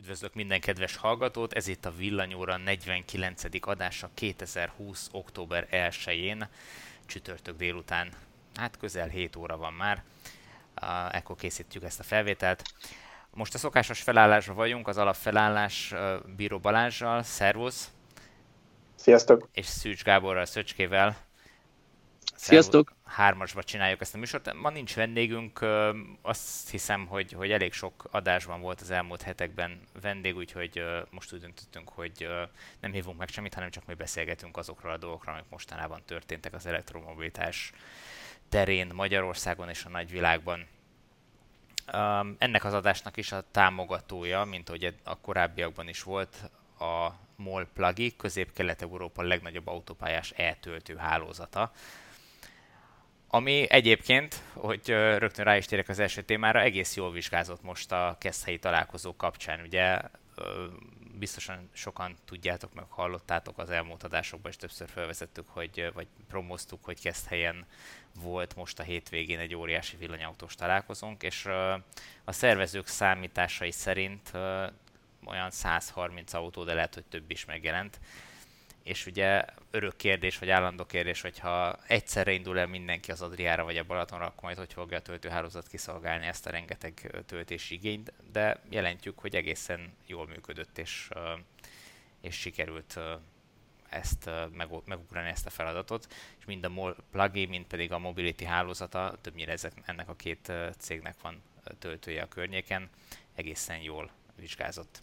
Üdvözlök minden kedves hallgatót, ez itt a Villanyóra 49. adása 2020. október 1-én, csütörtök délután, hát közel 7 óra van már, ekkor készítjük ezt a felvételt. Most a szokásos felállásban vagyunk, az alapfelállás Bíró Balázsjal, szervusz! Sziasztok! És Szűcs Gáborral, Szöcskével. Sziasztok! Hármasba csináljuk ezt a műsort. Ma nincs vendégünk, azt hiszem, hogy, hogy elég sok adásban volt az elmúlt hetekben vendég, úgyhogy most úgy döntöttünk, hogy nem hívunk meg semmit, hanem csak mi beszélgetünk azokról a dolgokról, amik mostanában történtek az elektromobilitás terén Magyarországon és a nagyvilágban. Ennek az adásnak is a támogatója, mint ahogy a korábbiakban is volt, a MOL Plagi, Közép-Kelet-Európa legnagyobb autópályás eltöltő hálózata, ami egyébként, hogy rögtön rá is térek az első témára, egész jól vizsgázott most a keszthelyi találkozó kapcsán. Ugye biztosan sokan tudjátok, meg hallottátok az elmúlt adásokban, és többször felvezettük, hogy, vagy promoztuk, hogy Keszthelyen volt most a hétvégén egy óriási villanyautós találkozónk, és a szervezők számításai szerint olyan 130 autó, de lehet, hogy több is megjelent és ugye örök kérdés, vagy állandó kérdés, hogyha egyszerre indul el mindenki az Adriára vagy a Balatonra, akkor majd hogy fogja a töltőhálózat kiszolgálni ezt a rengeteg töltési igényt, de jelentjük, hogy egészen jól működött, és, és sikerült ezt megugrani ezt a feladatot, és mind a plugin, mind pedig a Mobility hálózata, többnyire ezek, ennek a két cégnek van töltője a környéken, egészen jól vizsgázott.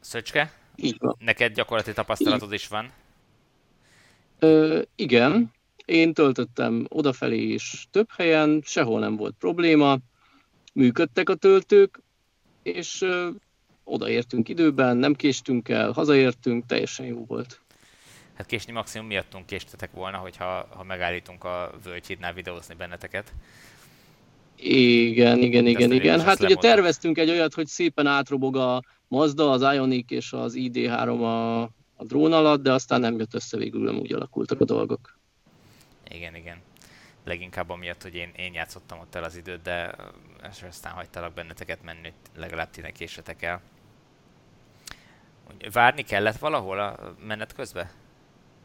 Szöcske? Így van. Neked gyakorlati tapasztalatod is van? Ö, igen, én töltöttem odafelé is több helyen, sehol nem volt probléma, működtek a töltők, és ö, odaértünk időben, nem késtünk el, hazaértünk, teljesen jó volt. Hát késni maximum miattunk késtetek volna, hogyha ha megállítunk a Völgyhídnál videózni benneteket. Igen, igen, igen, igen. Hát ugye terveztünk egy olyat, hogy szépen átrobog a Mazda, az Ioniq és az ID3 a, a drón alatt, de aztán nem jött össze végül, nem úgy alakultak a dolgok. Igen, igen. Leginkább amiatt, hogy én, én játszottam ott el az időt, de aztán hagytalak benneteket menni, legalább ti ne késetek el. Várni kellett valahol a menet közben?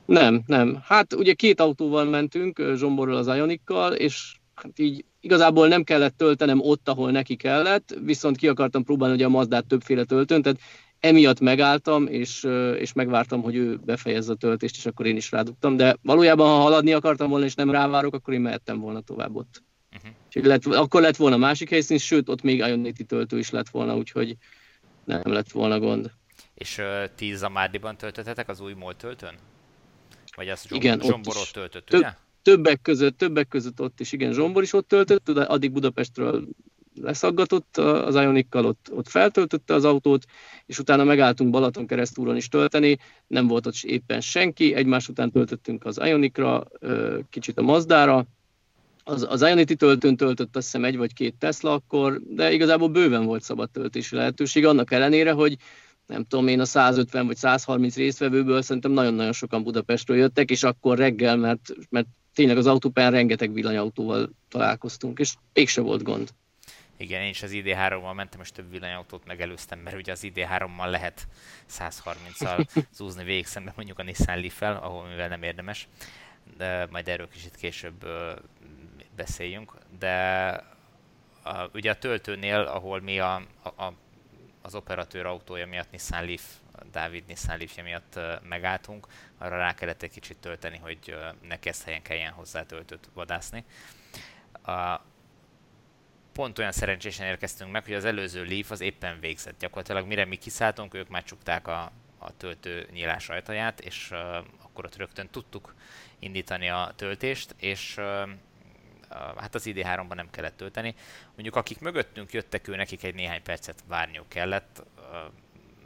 Nem, nem. Hát ugye két autóval mentünk, Zsomborral az Ionikkal, és hát így igazából nem kellett töltenem ott, ahol neki kellett, viszont ki akartam próbálni ugye a Mazdát többféle töltőn, tehát emiatt megálltam, és, és megvártam, hogy ő befejezze a töltést, és akkor én is rádugtam, de valójában, ha haladni akartam volna, és nem rávárok, akkor én mehettem volna tovább ott. Uh-huh. lett, akkor lett volna másik helyszín, sőt, ott még Ionity töltő is lett volna, úgyhogy nem lett volna gond. És uh, ti Zamárdiban töltöttetek az új MOL töltőn? Vagy az Igen, Zsomborot töltött, ugye? Többek között, többek között ott is, igen, Zsombor is ott töltött, addig Budapestről leszaggatott az Ionikkal, ott, ott feltöltötte az autót, és utána megálltunk Balaton keresztúron is tölteni, nem volt ott éppen senki, egymás után töltöttünk az Ionikra, kicsit a Mazdára, az, az Ionity töltőn töltött azt hiszem egy vagy két Tesla akkor, de igazából bőven volt szabad töltési lehetőség, annak ellenére, hogy nem tudom én, a 150 vagy 130 résztvevőből szerintem nagyon-nagyon sokan Budapestről jöttek, és akkor reggel, mert, mert tényleg az autópályán rengeteg villanyautóval találkoztunk, és mégse volt gond. Igen, én is az ID3-mal mentem, és több villanyautót megelőztem, mert ugye az ID3-mal lehet 130-al zúzni végig szemben mondjuk a Nissan Leaf-fel, ahol mivel nem érdemes, de majd erről kicsit később beszéljünk. De a, ugye a töltőnél, ahol mi a, a, a, az operatőr autója miatt Nissan Leaf Dávid Nissan Leafje miatt megálltunk, arra rá kellett egy kicsit tölteni, hogy ne helyen kelljen hozzá töltőt vadászni. Pont olyan szerencsésen érkeztünk meg, hogy az előző Leaf az éppen végzett. Gyakorlatilag mire mi kiszálltunk, ők már csukták a, a töltő nyílás ajtaját, és akkor ott rögtön tudtuk indítani a töltést, és hát az ID3-ban nem kellett tölteni. Mondjuk akik mögöttünk jöttek, ő nekik egy néhány percet várniuk kellett,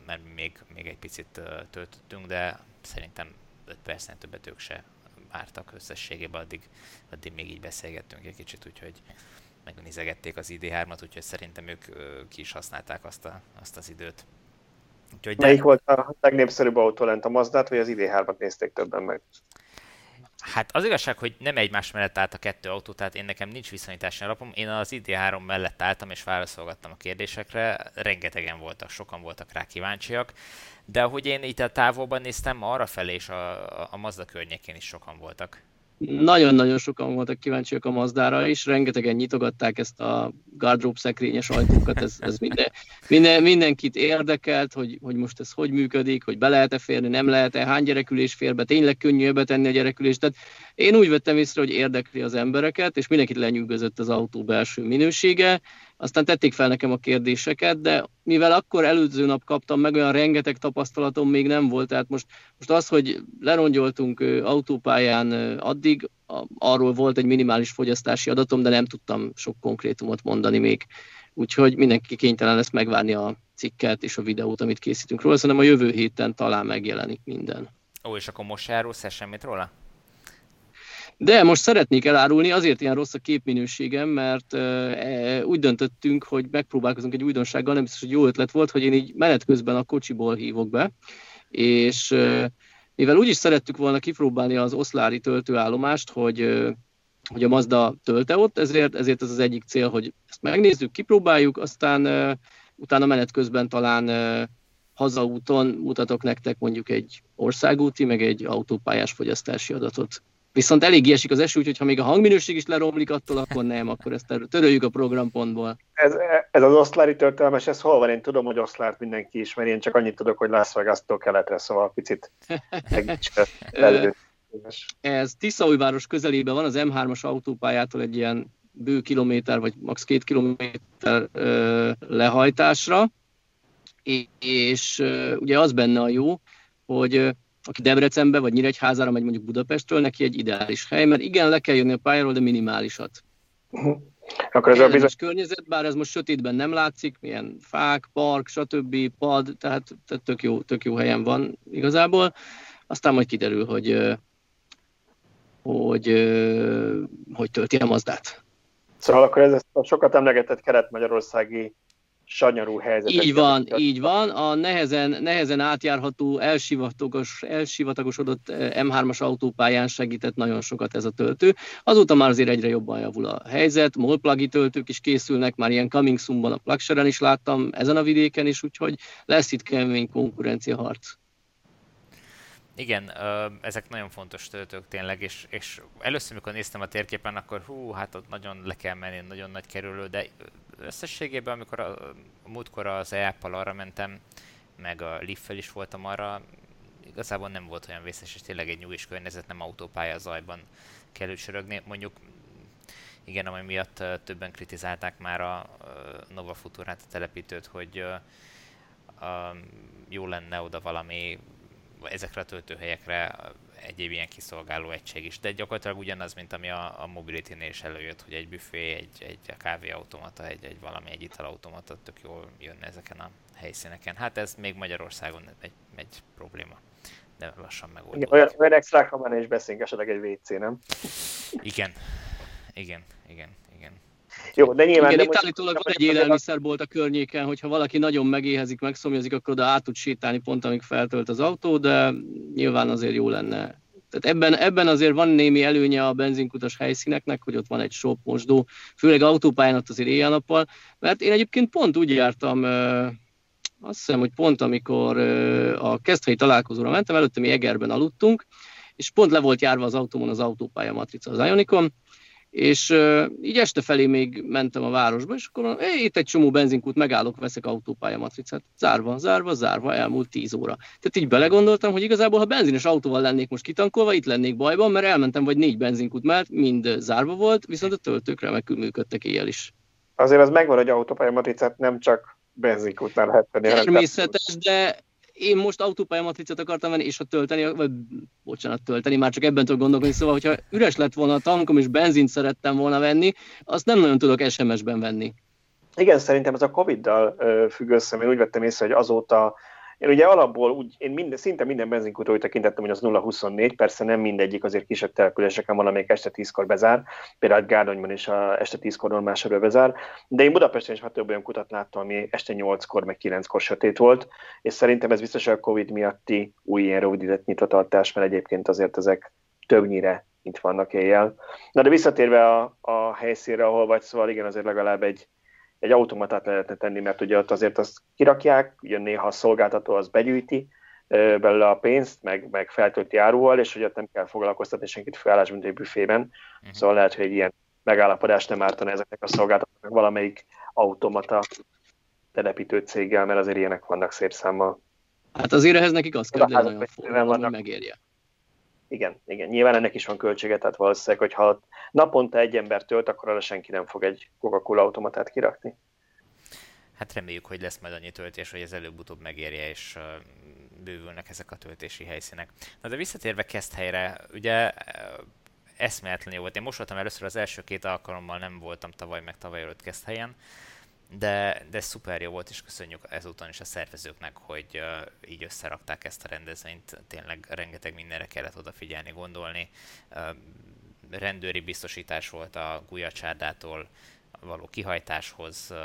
mert még, még egy picit töltöttünk, de szerintem 5 percen többet ők se vártak összességében, addig, addig még így beszélgettünk egy kicsit, úgyhogy megnézegették az ID3-at, úgyhogy szerintem ők ki is használták azt, a, azt az időt. Úgyhogy Melyik de... volt a legnépszerűbb autó lent, a Mazdát, vagy az ID3-at nézték többen meg? Hát az igazság, hogy nem egymás mellett állt a kettő autó, tehát én nekem nincs viszonyítási alapom. Én az ID3 mellett álltam és válaszolgattam a kérdésekre, rengetegen voltak, sokan voltak rá kíváncsiak, de ahogy én itt a távolban néztem, arra felé és a, a Mazda környékén is sokan voltak. Nagyon-nagyon sokan voltak kíváncsiak a Mazdára is, rengetegen nyitogatták ezt a gardrób szekrényes ajtókat, ez, ez minden, minden, mindenkit érdekelt, hogy, hogy most ez hogy működik, hogy be lehet-e férni, nem lehet-e, hány gyerekülés fér be, tényleg könnyű betenni a gyerekülést. Tehát én úgy vettem észre, hogy érdekli az embereket, és mindenkit lenyűgözött az autó belső minősége, aztán tették fel nekem a kérdéseket, de mivel akkor előző nap kaptam meg, olyan rengeteg tapasztalatom még nem volt, tehát most, most az, hogy lerongyoltunk autópályán addig, arról volt egy minimális fogyasztási adatom, de nem tudtam sok konkrétumot mondani még. Úgyhogy mindenki kénytelen lesz megvárni a cikket és a videót, amit készítünk róla, szerintem a jövő héten talán megjelenik minden. Ó, és akkor most járulsz semmit róla? De most szeretnék elárulni, azért ilyen rossz a képminőségem, mert e, úgy döntöttünk, hogy megpróbálkozunk egy újdonsággal, nem biztos, hogy jó ötlet volt, hogy én így menet közben a kocsiból hívok be, és mivel úgy is szerettük volna kipróbálni az oszlári töltőállomást, hogy, hogy a Mazda tölte ott, ezért, ezért ez az egyik cél, hogy ezt megnézzük, kipróbáljuk, aztán utána menet közben talán e, hazaúton mutatok nektek mondjuk egy országúti, meg egy autópályás fogyasztási adatot. Viszont elég esik az eső, úgyhogy ha még a hangminőség is leromlik attól, akkor nem, akkor ezt töröljük a programpontból. Ez, ez az oszlári történelmes, ez hol van? Én tudom, hogy oszlárt mindenki ismeri, én csak annyit tudok, hogy Las Vegas-tól keletre, szóval picit Ez Tiszaújváros közelében van, az M3-as autópályától egy ilyen bő kilométer, vagy max. két kilométer ö, lehajtásra, és, és ö, ugye az benne a jó, hogy aki Debrecenbe vagy Nyíregyházára megy mondjuk Budapestről, neki egy ideális hely, mert igen, le kell jönni a pályáról, de minimálisat. Uh-huh. Akkor ez a bizony... környezet, bár ez most sötétben nem látszik, milyen fák, park, stb., pad, tehát, tehát tök, jó, tök jó helyen van igazából. Aztán majd kiderül, hogy hogy, hogy tölti a Mazdát. Szóval akkor ez a sokat emlegetett kelet-magyarországi sanyarú helyzet. Így van, így van. A nehezen, nehezen átjárható, elsivatagos, elsivatagosodott M3-as autópályán segített nagyon sokat ez a töltő. Azóta már azért egyre jobban javul a helyzet, molplagi töltők is készülnek, már ilyen coming soon-ban a Plugshare-en is láttam, ezen a vidéken is, úgyhogy lesz itt kemény konkurencia harc. Igen, ezek nagyon fontos töltők tényleg, és, és először, amikor néztem a térképen, akkor hú, hát ott nagyon le kell menni, nagyon nagy kerülő, de összességében, amikor a, a múltkor az eap arra mentem, meg a leaf is voltam arra, igazából nem volt olyan vészes, és tényleg egy nyugis környezet, nem autópálya zajban kell ücsörögni. Mondjuk igen, ami miatt többen kritizálták már a Nova Futurát, a telepítőt, hogy jó lenne oda valami ezekre a töltőhelyekre egyéb ilyen kiszolgáló egység is. De gyakorlatilag ugyanaz, mint ami a, a Mobility-nél is előjött, hogy egy büfé, egy, egy kávéautomata, egy, egy valami, egy italautomata tök jól jönne ezeken a helyszíneken. Hát ez még Magyarországon egy, egy probléma de lassan megoldódik. Igen, olyan, olyan extrákra van és beszélünk esetleg egy WC, nem? Igen, igen, igen. Jó, de nyilván... Igen, de itt állítólag van egy élelmiszerbolt a környéken, hogyha valaki nagyon megéhezik, megszomjazik, akkor oda át tud sétálni pont, amíg feltölt az autó, de nyilván azért jó lenne. Tehát ebben, ebben azért van némi előnye a benzinkutas helyszíneknek, hogy ott van egy shop mosdó, főleg autópályán ott azért éjjel-nappal, mert én egyébként pont úgy jártam, azt hiszem, hogy pont amikor a keszthelyi találkozóra mentem, előtte mi Egerben aludtunk, és pont le volt járva az autómon az autópálya matrica az Ionicon, és uh, így este felé még mentem a városba, és akkor hey, itt egy csomó benzinkút, megállok, veszek autópálya matricát. Zárva, zárva, zárva, elmúlt 10 óra. Tehát így belegondoltam, hogy igazából, ha benzines autóval lennék most kitankolva, itt lennék bajban, mert elmentem vagy négy benzinkút mert mind zárva volt, viszont a töltők remekül működtek éjjel is. Azért az megvan, hogy autópálya matricát nem csak benzinkútnál lehet tenni. Természetes, de én most autópályamatricát akartam venni, és ha tölteni, vagy bocsánat, tölteni, már csak ebben tudok gondolkodni, szóval, hogyha üres lett volna a tankom, és benzint szerettem volna venni, azt nem nagyon tudok SMS-ben venni. Igen, szerintem ez a Covid-dal függ össze, mert úgy vettem észre, hogy azóta én ugye alapból úgy, én minden, szinte minden benzinkútra úgy tekintettem, hogy az 0-24, persze nem mindegyik, azért kisebb településeken van, amelyik este 10-kor bezár, például Gárdonyban is a este 10-kor normális bezár, de én Budapesten is már több olyan kutat láttam, ami este 8-kor, meg 9-kor sötét volt, és szerintem ez biztos a Covid miatti új ilyen rövidített nyitvatartás, mert egyébként azért ezek többnyire kint vannak éjjel. Na de visszatérve a, a helyszínre, ahol vagy, szóval igen, azért legalább egy, egy automatát lehetne tenni, mert ugye ott azért azt kirakják, ugye néha a szolgáltató az begyűjti belőle a pénzt, meg, meg feltölti áruval, és hogy ott nem kell foglalkoztatni senkit felállás, mint egy büfében. Uh-huh. Szóval lehet, hogy egy ilyen megállapodás nem ártana ezeknek a szolgáltatóknak valamelyik automata telepítő céggel, mert azért ilyenek vannak szép számmal. Hát azért ehhez nekik az kell, hogy nagyon forgalom, hogy megérje. Igen, igen. Nyilván ennek is van költsége, tehát valószínűleg, hogy ha naponta egy ember tölt, akkor arra senki nem fog egy Coca-Cola automatát kirakni. Hát reméljük, hogy lesz majd annyi töltés, hogy ez előbb-utóbb megérje, és bővülnek ezek a töltési helyszínek. Na de visszatérve helyre, ugye eszméletlen jó volt. Én most voltam először az első két alkalommal, nem voltam tavaly, meg tavaly előtt helyen, de, de szuper jó volt, és köszönjük ezúton is a szervezőknek, hogy uh, így összerakták ezt a rendezvényt. Tényleg rengeteg mindenre kellett odafigyelni, gondolni. Uh, rendőri biztosítás volt a Gulyacsárdától való kihajtáshoz, uh,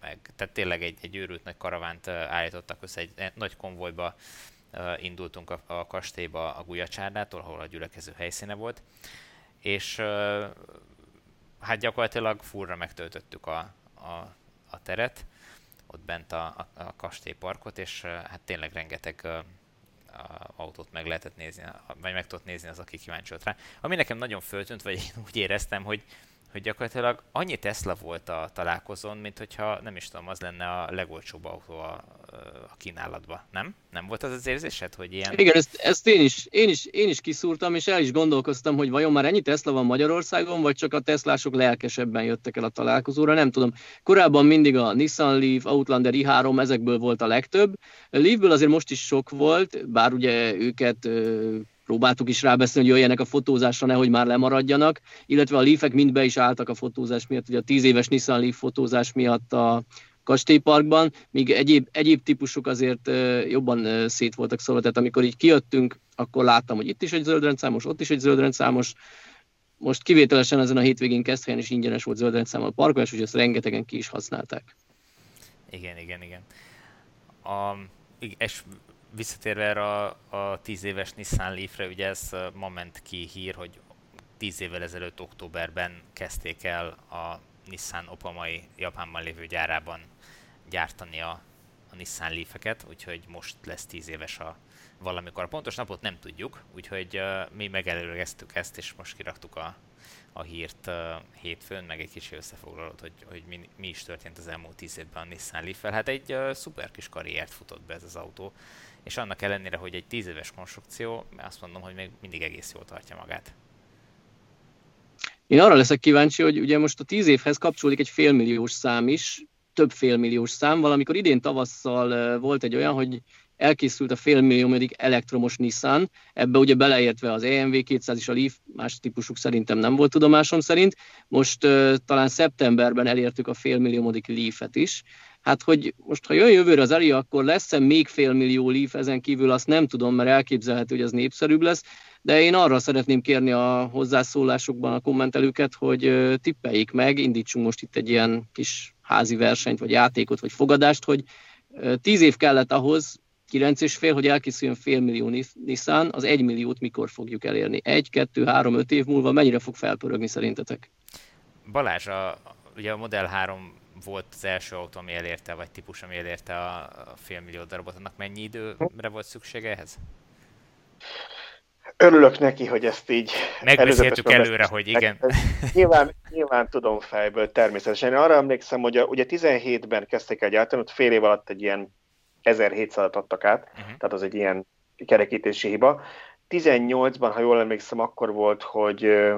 meg, tehát tényleg egy, egy őrült nagy karavánt állítottak össze, egy nagy konvojba indultunk a, a kastélyba a Gulyacsárdától, ahol a gyülekező helyszíne volt, és hát gyakorlatilag furra megtöltöttük a, a, a teret, ott bent a, a, a kastélyparkot, és hát tényleg rengeteg a autót meg lehetett nézni, vagy meg tudott nézni az, aki kíváncsi volt rá. Ami nekem nagyon föltűnt, vagy én úgy éreztem, hogy hogy gyakorlatilag annyi Tesla volt a találkozón, mint hogyha nem is tudom, az lenne a legolcsóbb autó a, a kínálatban, nem? Nem volt az az érzésed, hogy ilyen... Igen, ezt, ezt én, is, én, is, én is kiszúrtam, és el is gondolkoztam, hogy vajon már ennyi Tesla van Magyarországon, vagy csak a Teslások lelkesebben jöttek el a találkozóra, nem tudom. Korábban mindig a Nissan Leaf, Outlander i3, ezekből volt a legtöbb. Leafből azért most is sok volt, bár ugye őket próbáltuk is rábeszélni, hogy jöjjenek a fotózásra, nehogy már lemaradjanak, illetve a Leafek mind be is álltak a fotózás miatt, ugye a tíz éves Nissan Leaf fotózás miatt a kastélyparkban, míg egyéb, egyéb típusok azért jobban szét voltak szólva, tehát amikor így kijöttünk, akkor láttam, hogy itt is egy zöldrendszámos, ott is egy zöldrendszámos, most kivételesen ezen a hétvégén helyen is ingyenes volt zöldrendszámmal a parkolás, úgyhogy ezt rengetegen ki is használták. Igen, igen, igen. A, és visszatérve erre a, a 10 éves Nissan Leafre, ugye ez ma ment ki hír, hogy 10 évvel ezelőtt októberben kezdték el a Nissan Opamai Japánban lévő gyárában gyártani a, a Nissan Leaf-eket, úgyhogy most lesz 10 éves a valamikor. A pontos napot nem tudjuk, úgyhogy uh, mi megelőlegeztük ezt, és most kiraktuk a, a hírt uh, hétfőn, meg egy kicsi összefoglalót, hogy, hogy mi, mi is történt az elmúlt 10 évben a Nissan leaf -el. Hát egy uh, szuper kis karriert futott be ez az autó és annak ellenére, hogy egy 10 éves konstrukció, azt mondom, hogy még mindig egész jól tartja magát. Én arra leszek kíváncsi, hogy ugye most a 10 évhez kapcsolódik egy félmilliós szám is, több félmilliós szám. Valamikor idén tavasszal volt egy olyan, hogy elkészült a félmilliómodik elektromos Nissan, ebbe ugye beleértve az EMV 200 és a Leaf, más típusuk szerintem nem volt tudomásom szerint. Most uh, talán szeptemberben elértük a félmilliómodik Leaf-et is. Hát, hogy most ha jön jövőre az Ari, akkor lesz-e még félmillió Leaf ezen kívül, azt nem tudom, mert elképzelhető, hogy az népszerűbb lesz, de én arra szeretném kérni a hozzászólásokban a kommentelőket, hogy tippeljék meg, indítsunk most itt egy ilyen kis házi versenyt, vagy játékot, vagy fogadást, hogy tíz év kellett ahhoz, kilenc és fél, hogy elkészüljön fél millió Nissan, az egy milliót mikor fogjuk elérni? Egy, kettő, három, öt év múlva mennyire fog felpörögni szerintetek? Balázs, a, ugye a Model 3 volt az első autó, ami elérte, vagy típus, ami elérte a, a félmillió darabot, annak mennyi időre volt szüksége ehhez? Örülök neki, hogy ezt így... Megbeszéltük előre, hogy igen. Nyilván, nyilván tudom fejből természetesen. Én arra emlékszem, hogy a, ugye 17-ben kezdték el gyártani, ott fél év alatt egy ilyen 1700-at adtak át, uh-huh. tehát az egy ilyen kerekítési hiba. 18-ban, ha jól emlékszem, akkor volt, hogy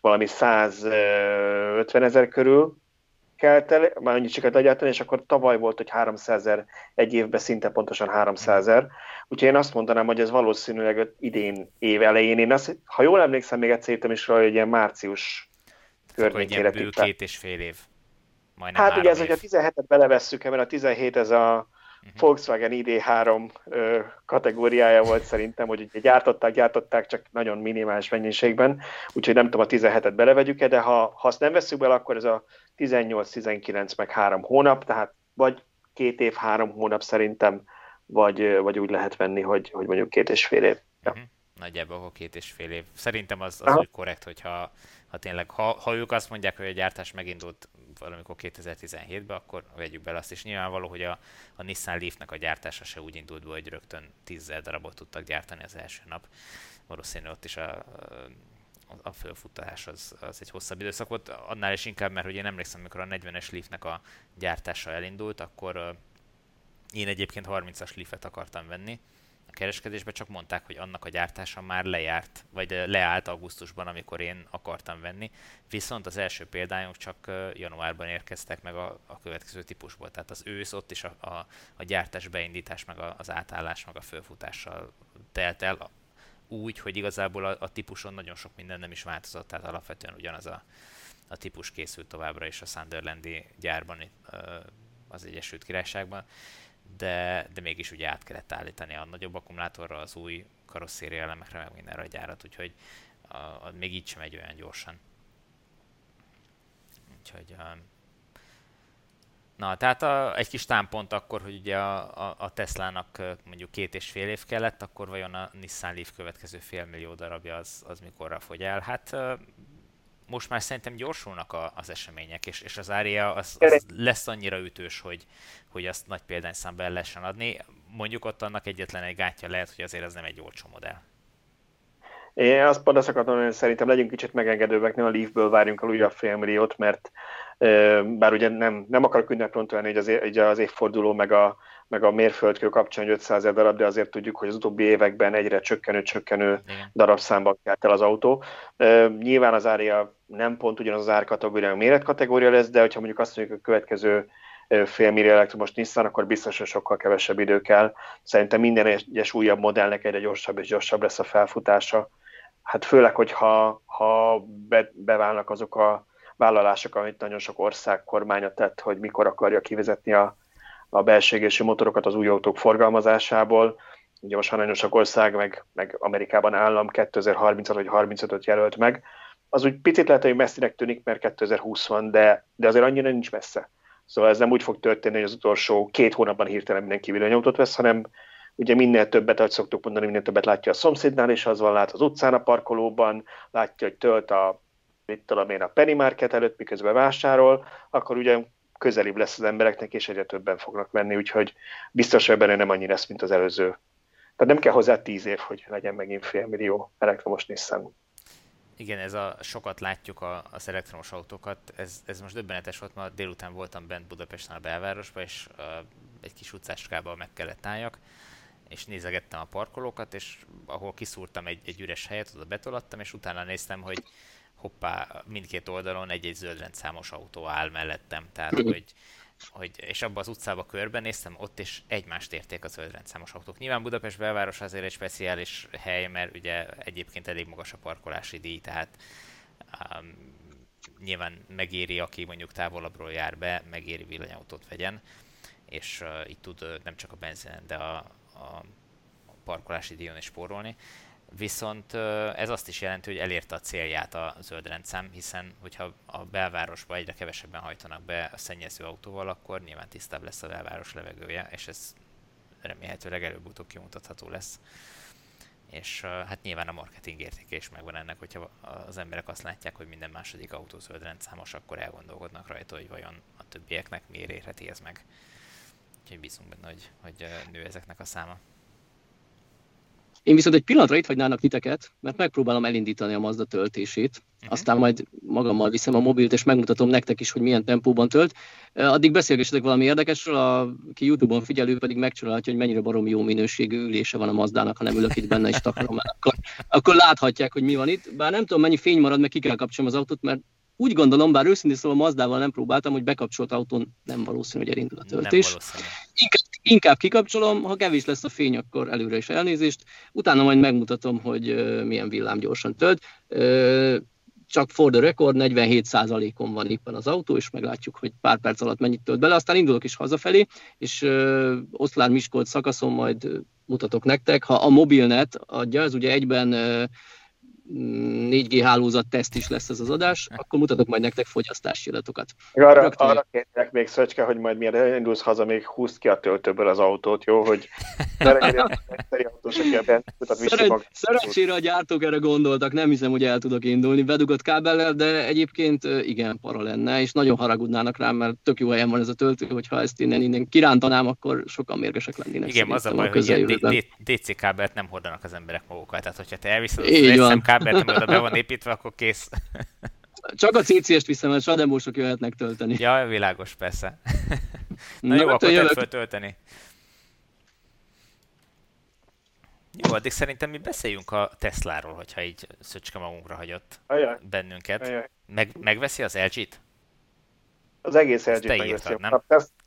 valami 150 ezer körül kelt el, már annyit sikerült legyártani, és akkor tavaly volt, hogy 300 ezer, egy évben szinte pontosan 300 ezer. Úgyhogy én azt mondanám, hogy ez valószínűleg idén év elején. Én azt, ha jól emlékszem, még egyszer írtam is rá, hogy ilyen március környékére két és fél év. Majdnem hát ugye ez, év. hogy a 17-et belevesszük, mert a 17 ez a. Volkswagen ID3 ö, kategóriája volt szerintem, hogy ugye gyártották, gyártották, csak nagyon minimális mennyiségben, úgyhogy nem tudom, a 17-et belevegyük-e, de ha, ha azt nem veszük bele, akkor ez a 18-19 meg 3 hónap, tehát vagy két év, három hónap szerintem, vagy, vagy úgy lehet venni, hogy, hogy mondjuk két és fél év. Ja. Uh-huh. Nagyjából akkor két és fél év. Szerintem az, az úgy korrekt, hogyha ha tényleg, ha, ha ők azt mondják, hogy a gyártás megindult valamikor 2017-ben, akkor vegyük bele azt is. Nyilvánvaló, hogy a, a Nissan Leaf-nek a gyártása se úgy indult be, hogy rögtön 10 darabot tudtak gyártani az első nap. Valószínűleg ott is a, a fölfutás az, az egy hosszabb időszak volt, annál is inkább, mert hogy én emlékszem, amikor a 40-es Leaf-nek a gyártása elindult, akkor én egyébként 30-as Leaf-et akartam venni, kereskedésbe, csak mondták, hogy annak a gyártása már lejárt, vagy leállt augusztusban, amikor én akartam venni. Viszont az első példányok csak januárban érkeztek meg a, a következő típusból. Tehát az ősz ott is a, a, a gyártás beindítás, meg a, az átállás, meg a fölfutással telt el úgy, hogy igazából a, a típuson nagyon sok minden nem is változott, tehát alapvetően ugyanaz a, a típus készült továbbra is a Sunderlandi gyárban az Egyesült Királyságban de, de mégis ugye át kellett állítani a nagyobb akkumulátorra, az új karosszéria elemekre, meg mindenre a gyárat, úgyhogy a, a, még így sem megy olyan gyorsan. Úgyhogy a, Na, tehát a, egy kis támpont akkor, hogy ugye a, a, a Tesla-nak mondjuk két és fél év kellett, akkor vajon a Nissan Leaf következő fél millió darabja az, az mikorra fogy el? Hát most már szerintem gyorsulnak a, az események, és, és az ária az, az lesz annyira ütős, hogy, hogy azt nagy példányszámba el lehessen adni. Mondjuk ott annak egyetlen egy gátja lehet, hogy azért az nem egy olcsó modell. Én azt pont azt akartam, hogy szerintem legyünk kicsit megengedőbbek, ne a Leafből várjunk el újabb félmilliót, mert bár ugye nem, nem akarok ünneprontó lenni, hogy az, az évforduló meg a, meg a mérföldkő kapcsán 500 ezer darab, de azért tudjuk, hogy az utóbbi években egyre csökkenő-csökkenő darabszámban kelt el az autó. Nyilván az ária nem pont ugyanaz az árkategória, a méretkategória lesz, de hogyha mondjuk azt mondjuk a következő fél millió elektromos Nissan, akkor biztos, hogy sokkal kevesebb idő kell. Szerintem minden egyes újabb modellnek egyre gyorsabb és gyorsabb lesz a felfutása. Hát főleg, hogyha ha be, beválnak azok a vállalások, amit nagyon sok ország kormánya tett, hogy mikor akarja kivezetni a, a belségési motorokat az új autók forgalmazásából. Ugye most sok ország, meg, meg Amerikában állam 2030 vagy 35-öt jelölt meg. Az úgy picit lehet, hogy messzinek tűnik, mert 2020 van, de, de azért annyira nincs messze. Szóval ez nem úgy fog történni, hogy az utolsó két hónapban hirtelen mindenki villanyautót vesz, hanem ugye minél többet, ahogy szoktuk mondani, minél többet látja a szomszédnál, és az van, lát az utcán a parkolóban, látja, hogy tölt a mit tudom én, a penny market előtt, miközben vásárol, akkor ugye közelibb lesz az embereknek, és egyre többen fognak menni, úgyhogy biztos, hogy benne nem annyi lesz, mint az előző. Tehát nem kell hozzá tíz év, hogy legyen megint fél millió elektromos Nissan. Igen, ez a sokat látjuk a, az elektromos autókat, ez, ez most döbbenetes volt, ma délután voltam bent Budapesten a belvárosban, és uh, egy kis utcáskában meg kellett álljak, és nézegettem a parkolókat, és ahol kiszúrtam egy, egy üres helyet, oda betolattam, és utána néztem, hogy hoppá, mindkét oldalon egy-egy zöldrendszámos autó áll mellettem, tehát hogy, hogy és abban az utcába körbenéztem, ott is egymást érték a zöldrendszámos autók. Nyilván Budapest belváros azért egy speciális hely, mert ugye egyébként elég magas a parkolási díj, tehát um, nyilván megéri, aki mondjuk távolabbról jár be, megéri villanyautót vegyen, és uh, itt tud uh, nem csak a benzinen, de a, a parkolási díjon is spórolni. Viszont ez azt is jelenti, hogy elérte a célját a zöld rendszám, hiszen hogyha a belvárosba egyre kevesebben hajtanak be a szennyező autóval, akkor nyilván tisztább lesz a belváros levegője, és ez remélhetőleg előbb-utóbb kimutatható lesz. És hát nyilván a marketing értéke is megvan ennek, hogyha az emberek azt látják, hogy minden második autó zöld rendszámos, akkor elgondolkodnak rajta, hogy vajon a többieknek miért érheti ez meg. Úgyhogy bízunk benne, hogy, hogy nő ezeknek a száma. Én viszont egy pillanatra itt hagynának titeket, mert megpróbálom elindítani a Mazda töltését, uh-huh. aztán majd magammal viszem a mobilt, és megmutatom nektek is, hogy milyen tempóban tölt. Addig beszélgessetek valami érdekesről, aki YouTube-on figyelő pedig megcsinálhatja, hogy mennyire baromi jó minőségű ülése van a Mazdának, ha nem ülök itt benne és takarom el. Akkor, akkor láthatják, hogy mi van itt. Bár nem tudom, mennyi fény marad, mert ki kell kapcsolnom az autót, mert úgy gondolom, bár őszintén szóval Mazdával nem próbáltam, hogy bekapcsolt autón nem valószínű, hogy elindul a töltés. Inkább, inkább kikapcsolom, ha kevés lesz a fény, akkor előre is elnézést. Utána majd megmutatom, hogy milyen villám gyorsan tölt. Csak for the record 47%-on van éppen az autó, és meglátjuk, hogy pár perc alatt mennyit tölt bele. Aztán indulok is hazafelé, és uh, Oszlár Miskolc szakaszon majd mutatok nektek. Ha a mobilnet adja, ez ugye egyben 4G hálózat teszt is lesz ez az adás, akkor mutatok majd nektek fogyasztási adatokat. Arra, arra kérlek még Szöcske, hogy majd miért indulsz haza, még húzd ki a töltőből az autót, jó? Hogy ne legyen Szerencsére a gyártók erre gondoltak, nem hiszem, hogy el tudok indulni bedugott kábellel, de egyébként igen, para lenne, és nagyon haragudnának rám, mert tök jó helyen van ez a töltő, hogyha ezt innen, innen kirántanám, akkor sokan mérgesek lennének. Igen, az a baj, hogy DC kábelt nem hordanak az emberek magukkal, tehát hogyha te elviszed az kábelt, ami oda be van építve, akkor kész. Csak a CCS-t viszem, mert sademósok jöhetnek tölteni. Ja, világos, persze. Na, Na jó, akkor tedd föl tölteni. Jó, addig szerintem mi beszéljünk a Tesláról, hogyha így Szöcske magunkra hagyott Ajaj. bennünket. Ajaj. Meg, megveszi az LG-t? Az egész LG-t megveszi. nem?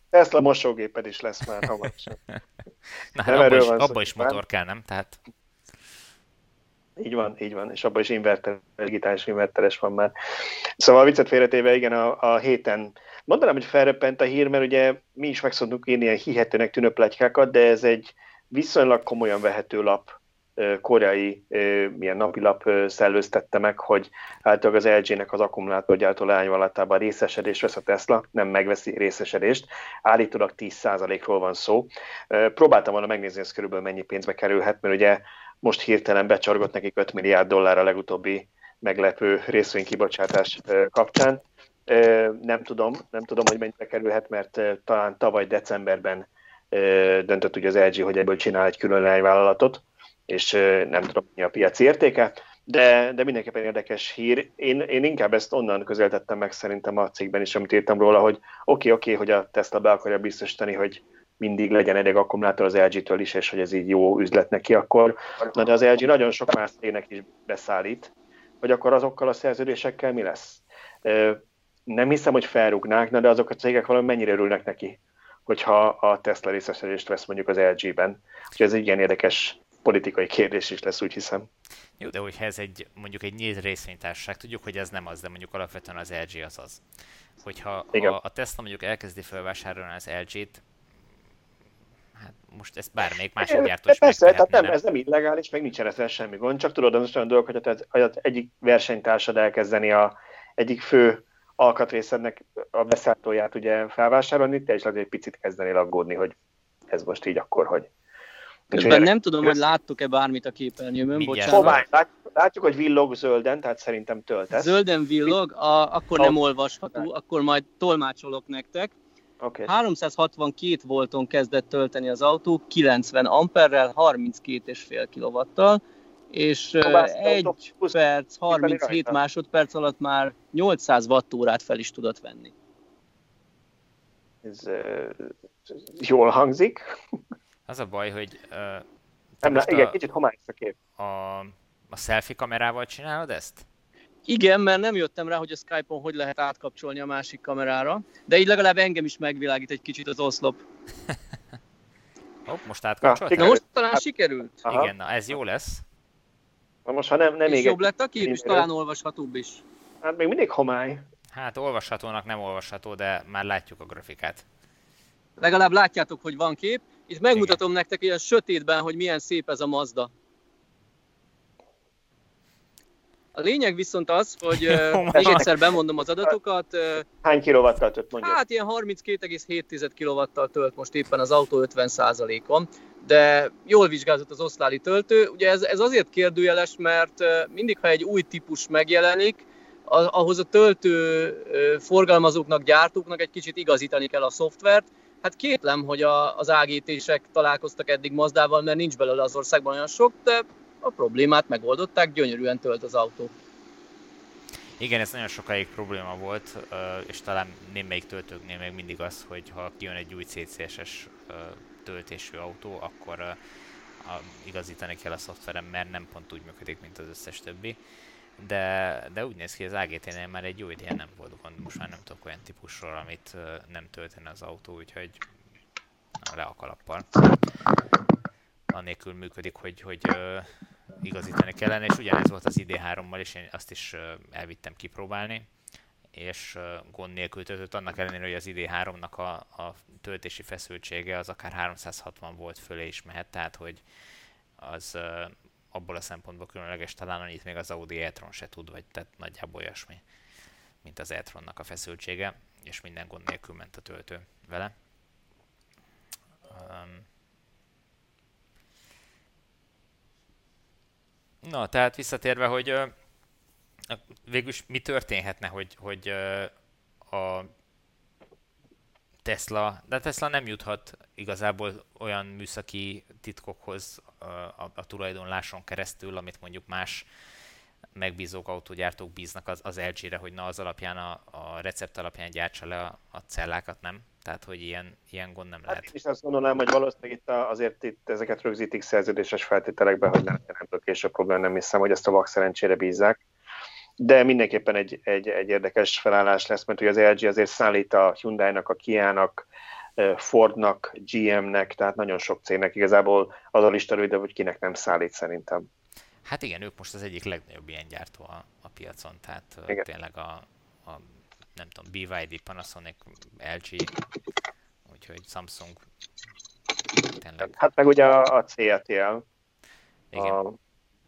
Tesla mosógéped is lesz már hamarosan. Na hát abba is, abba is motor kell, nem? Tehát... Így van, így van, és abban is inverter, digitális inverteres van már. Szóval a viccet félretéve, igen, a, a héten mondanám, hogy felröppent a hír, mert ugye mi is meg szoktunk írni ilyen hihetőnek tűnő de ez egy viszonylag komolyan vehető lap, koreai milyen napilap szellőztette meg, hogy általában az LG-nek az akkumulátorgyártó leányvalatában részesedés vesz a Tesla, nem megveszi részesedést, állítólag 10%-ról van szó. Próbáltam volna megnézni, ez körülbelül mennyi pénzbe kerülhet, mert ugye most hirtelen becsargott nekik 5 milliárd dollár a legutóbbi meglepő részvénykibocsátás kapcsán. Nem tudom, nem tudom, hogy mennyibe kerülhet, mert talán tavaly decemberben döntött ugye az LG, hogy ebből csinál egy külön vállalatot, és nem tudom, mi a piaci értéke, de, de mindenképpen érdekes hír. Én, én inkább ezt onnan közelítettem meg szerintem a cikkben is, amit írtam róla, hogy oké, okay, oké, okay, hogy a Tesla be akarja biztosítani, hogy mindig legyen elég akkumulátor az LG-től is, és hogy ez így jó üzlet neki, akkor na de az LG nagyon sok más cégnek is beszállít, hogy akkor azokkal a szerződésekkel mi lesz. Nem hiszem, hogy felrúgnák, de azok a cégek valami mennyire örülnek neki, hogyha a Tesla részesedést vesz mondjuk az LG-ben. Úgyhogy ez egy igen érdekes politikai kérdés is lesz, úgy hiszem. Jó, de hogyha ez egy mondjuk egy nyílt részvénytársaság, tudjuk, hogy ez nem az, de mondjuk alapvetően az LG az az. Hogyha ha a Tesla mondjuk elkezdi felvásárolni az LG-t, hát most ezt bármelyik másik gyártó is Persze, tehát nem, nem, ez nem illegális, meg nincsen ezzel semmi gond, csak tudod, az olyan dolog, hogy az, az egyik versenytársad elkezdeni a egyik fő alkatrészednek a beszállítóját ugye felvásárolni, te is egy picit kezdenél aggódni, hogy ez most így akkor, hogy Közben nem tudom, hogy láttuk-e bármit a képernyőmön, bocsánat. Homály, látjuk, látjuk, hogy villog zölden, tehát szerintem töltesz. Zölden villog, a, akkor nem olvasható, akkor majd tolmácsolok nektek. Okay. 362 volton kezdett tölteni az autó, 90 amperrel, 32,5 kW-tal, és 1 perc, 37 másodperc alatt már 800 wattórát fel is tudott venni. Ez uh, jól hangzik. Az a baj, hogy... Uh, nem, igen, a, kicsit homályos a kép. A, a selfie kamerával csinálod ezt? Igen, mert nem jöttem rá, hogy a Skype-on hogy lehet átkapcsolni a másik kamerára, de így legalább engem is megvilágít egy kicsit az oszlop. Hopp, most átkapcsoltál? Na, most talán hát, sikerült. Aha. Igen, na ez jó lesz. Na most, ha nem, nem és még jobb lett a kép, és talán olvashatóbb is. Hát még mindig homály. Hát olvashatónak nem olvasható, de már látjuk a grafikát. Legalább látjátok, hogy van kép. Itt megmutatom Igen. nektek ilyen sötétben, hogy milyen szép ez a Mazda. A lényeg viszont az, hogy uh, még egyszer bemondom az adatokat. Uh, Hány kilovattal tölt mondjuk? Hát ilyen 32,7 kilovattal tölt most éppen az autó 50%-on, de jól vizsgázott az oszláli töltő. Ugye ez, ez azért kérdőjeles, mert uh, mindig, ha egy új típus megjelenik, ahhoz a töltő forgalmazóknak, gyártóknak egy kicsit igazítani kell a szoftvert, Hát kétlem, hogy a, az AGT-sek találkoztak eddig Mazdával, mert nincs belőle az országban olyan sok, de a problémát megoldották, gyönyörűen tölt az autó. Igen, ez nagyon sokáig probléma volt, és talán némelyik töltőknél még mindig az, hogy ha kijön egy új CCS-es töltésű autó, akkor igazítani kell a szoftveren, mert nem pont úgy működik, mint az összes többi de, de úgy néz ki, az AGT-nél már egy jó ideje nem volt gond, most már nem tudok olyan típusról, amit nem töltene az autó, úgyhogy le a kalappal. Annélkül működik, hogy, hogy uh, igazítani kellene, és ugyanez volt az ID3-mal, és én azt is uh, elvittem kipróbálni, és uh, gond nélkül töltött, annak ellenére, hogy az ID3-nak a, a töltési feszültsége az akár 360 volt fölé is mehet, tehát hogy az uh, abból a szempontból különleges talán annyit még az Audi e-tron se tud, vagy tehát nagyjából olyasmi, mint az e-tronnak a feszültsége, és minden gond nélkül ment a töltő vele. Um, Na, tehát visszatérve, hogy uh, végülis mi történhetne, hogy, hogy a Tesla, de Tesla nem juthat igazából olyan műszaki titkokhoz a, a, a tulajdonláson keresztül, amit mondjuk más megbízók, autógyártók bíznak az, az LG-re, hogy na az alapján, a, a recept alapján gyártsa le a, a cellákat, nem? Tehát, hogy ilyen, ilyen gond nem hát lehet. Hát én is azt mondanám, hogy valószínűleg itt a, azért itt ezeket rögzítik szerződéses feltételekben, hogy nem, nem később probléma, nem hiszem, hogy ezt a vak szerencsére bízzák de mindenképpen egy, egy, egy érdekes felállás lesz, mert ugye az LG azért szállít a Hyundai-nak, a Kia-nak, Fordnak, GM-nek, tehát nagyon sok cégnek igazából az a lista rövid, hogy kinek nem szállít szerintem. Hát igen, ők most az egyik legnagyobb ilyen gyártó a, a piacon, tehát igen. tényleg a, a nem tudom, BYD, Panasonic, LG, úgyhogy Samsung tényleg. Hát meg ugye a, a CATL, igen. A,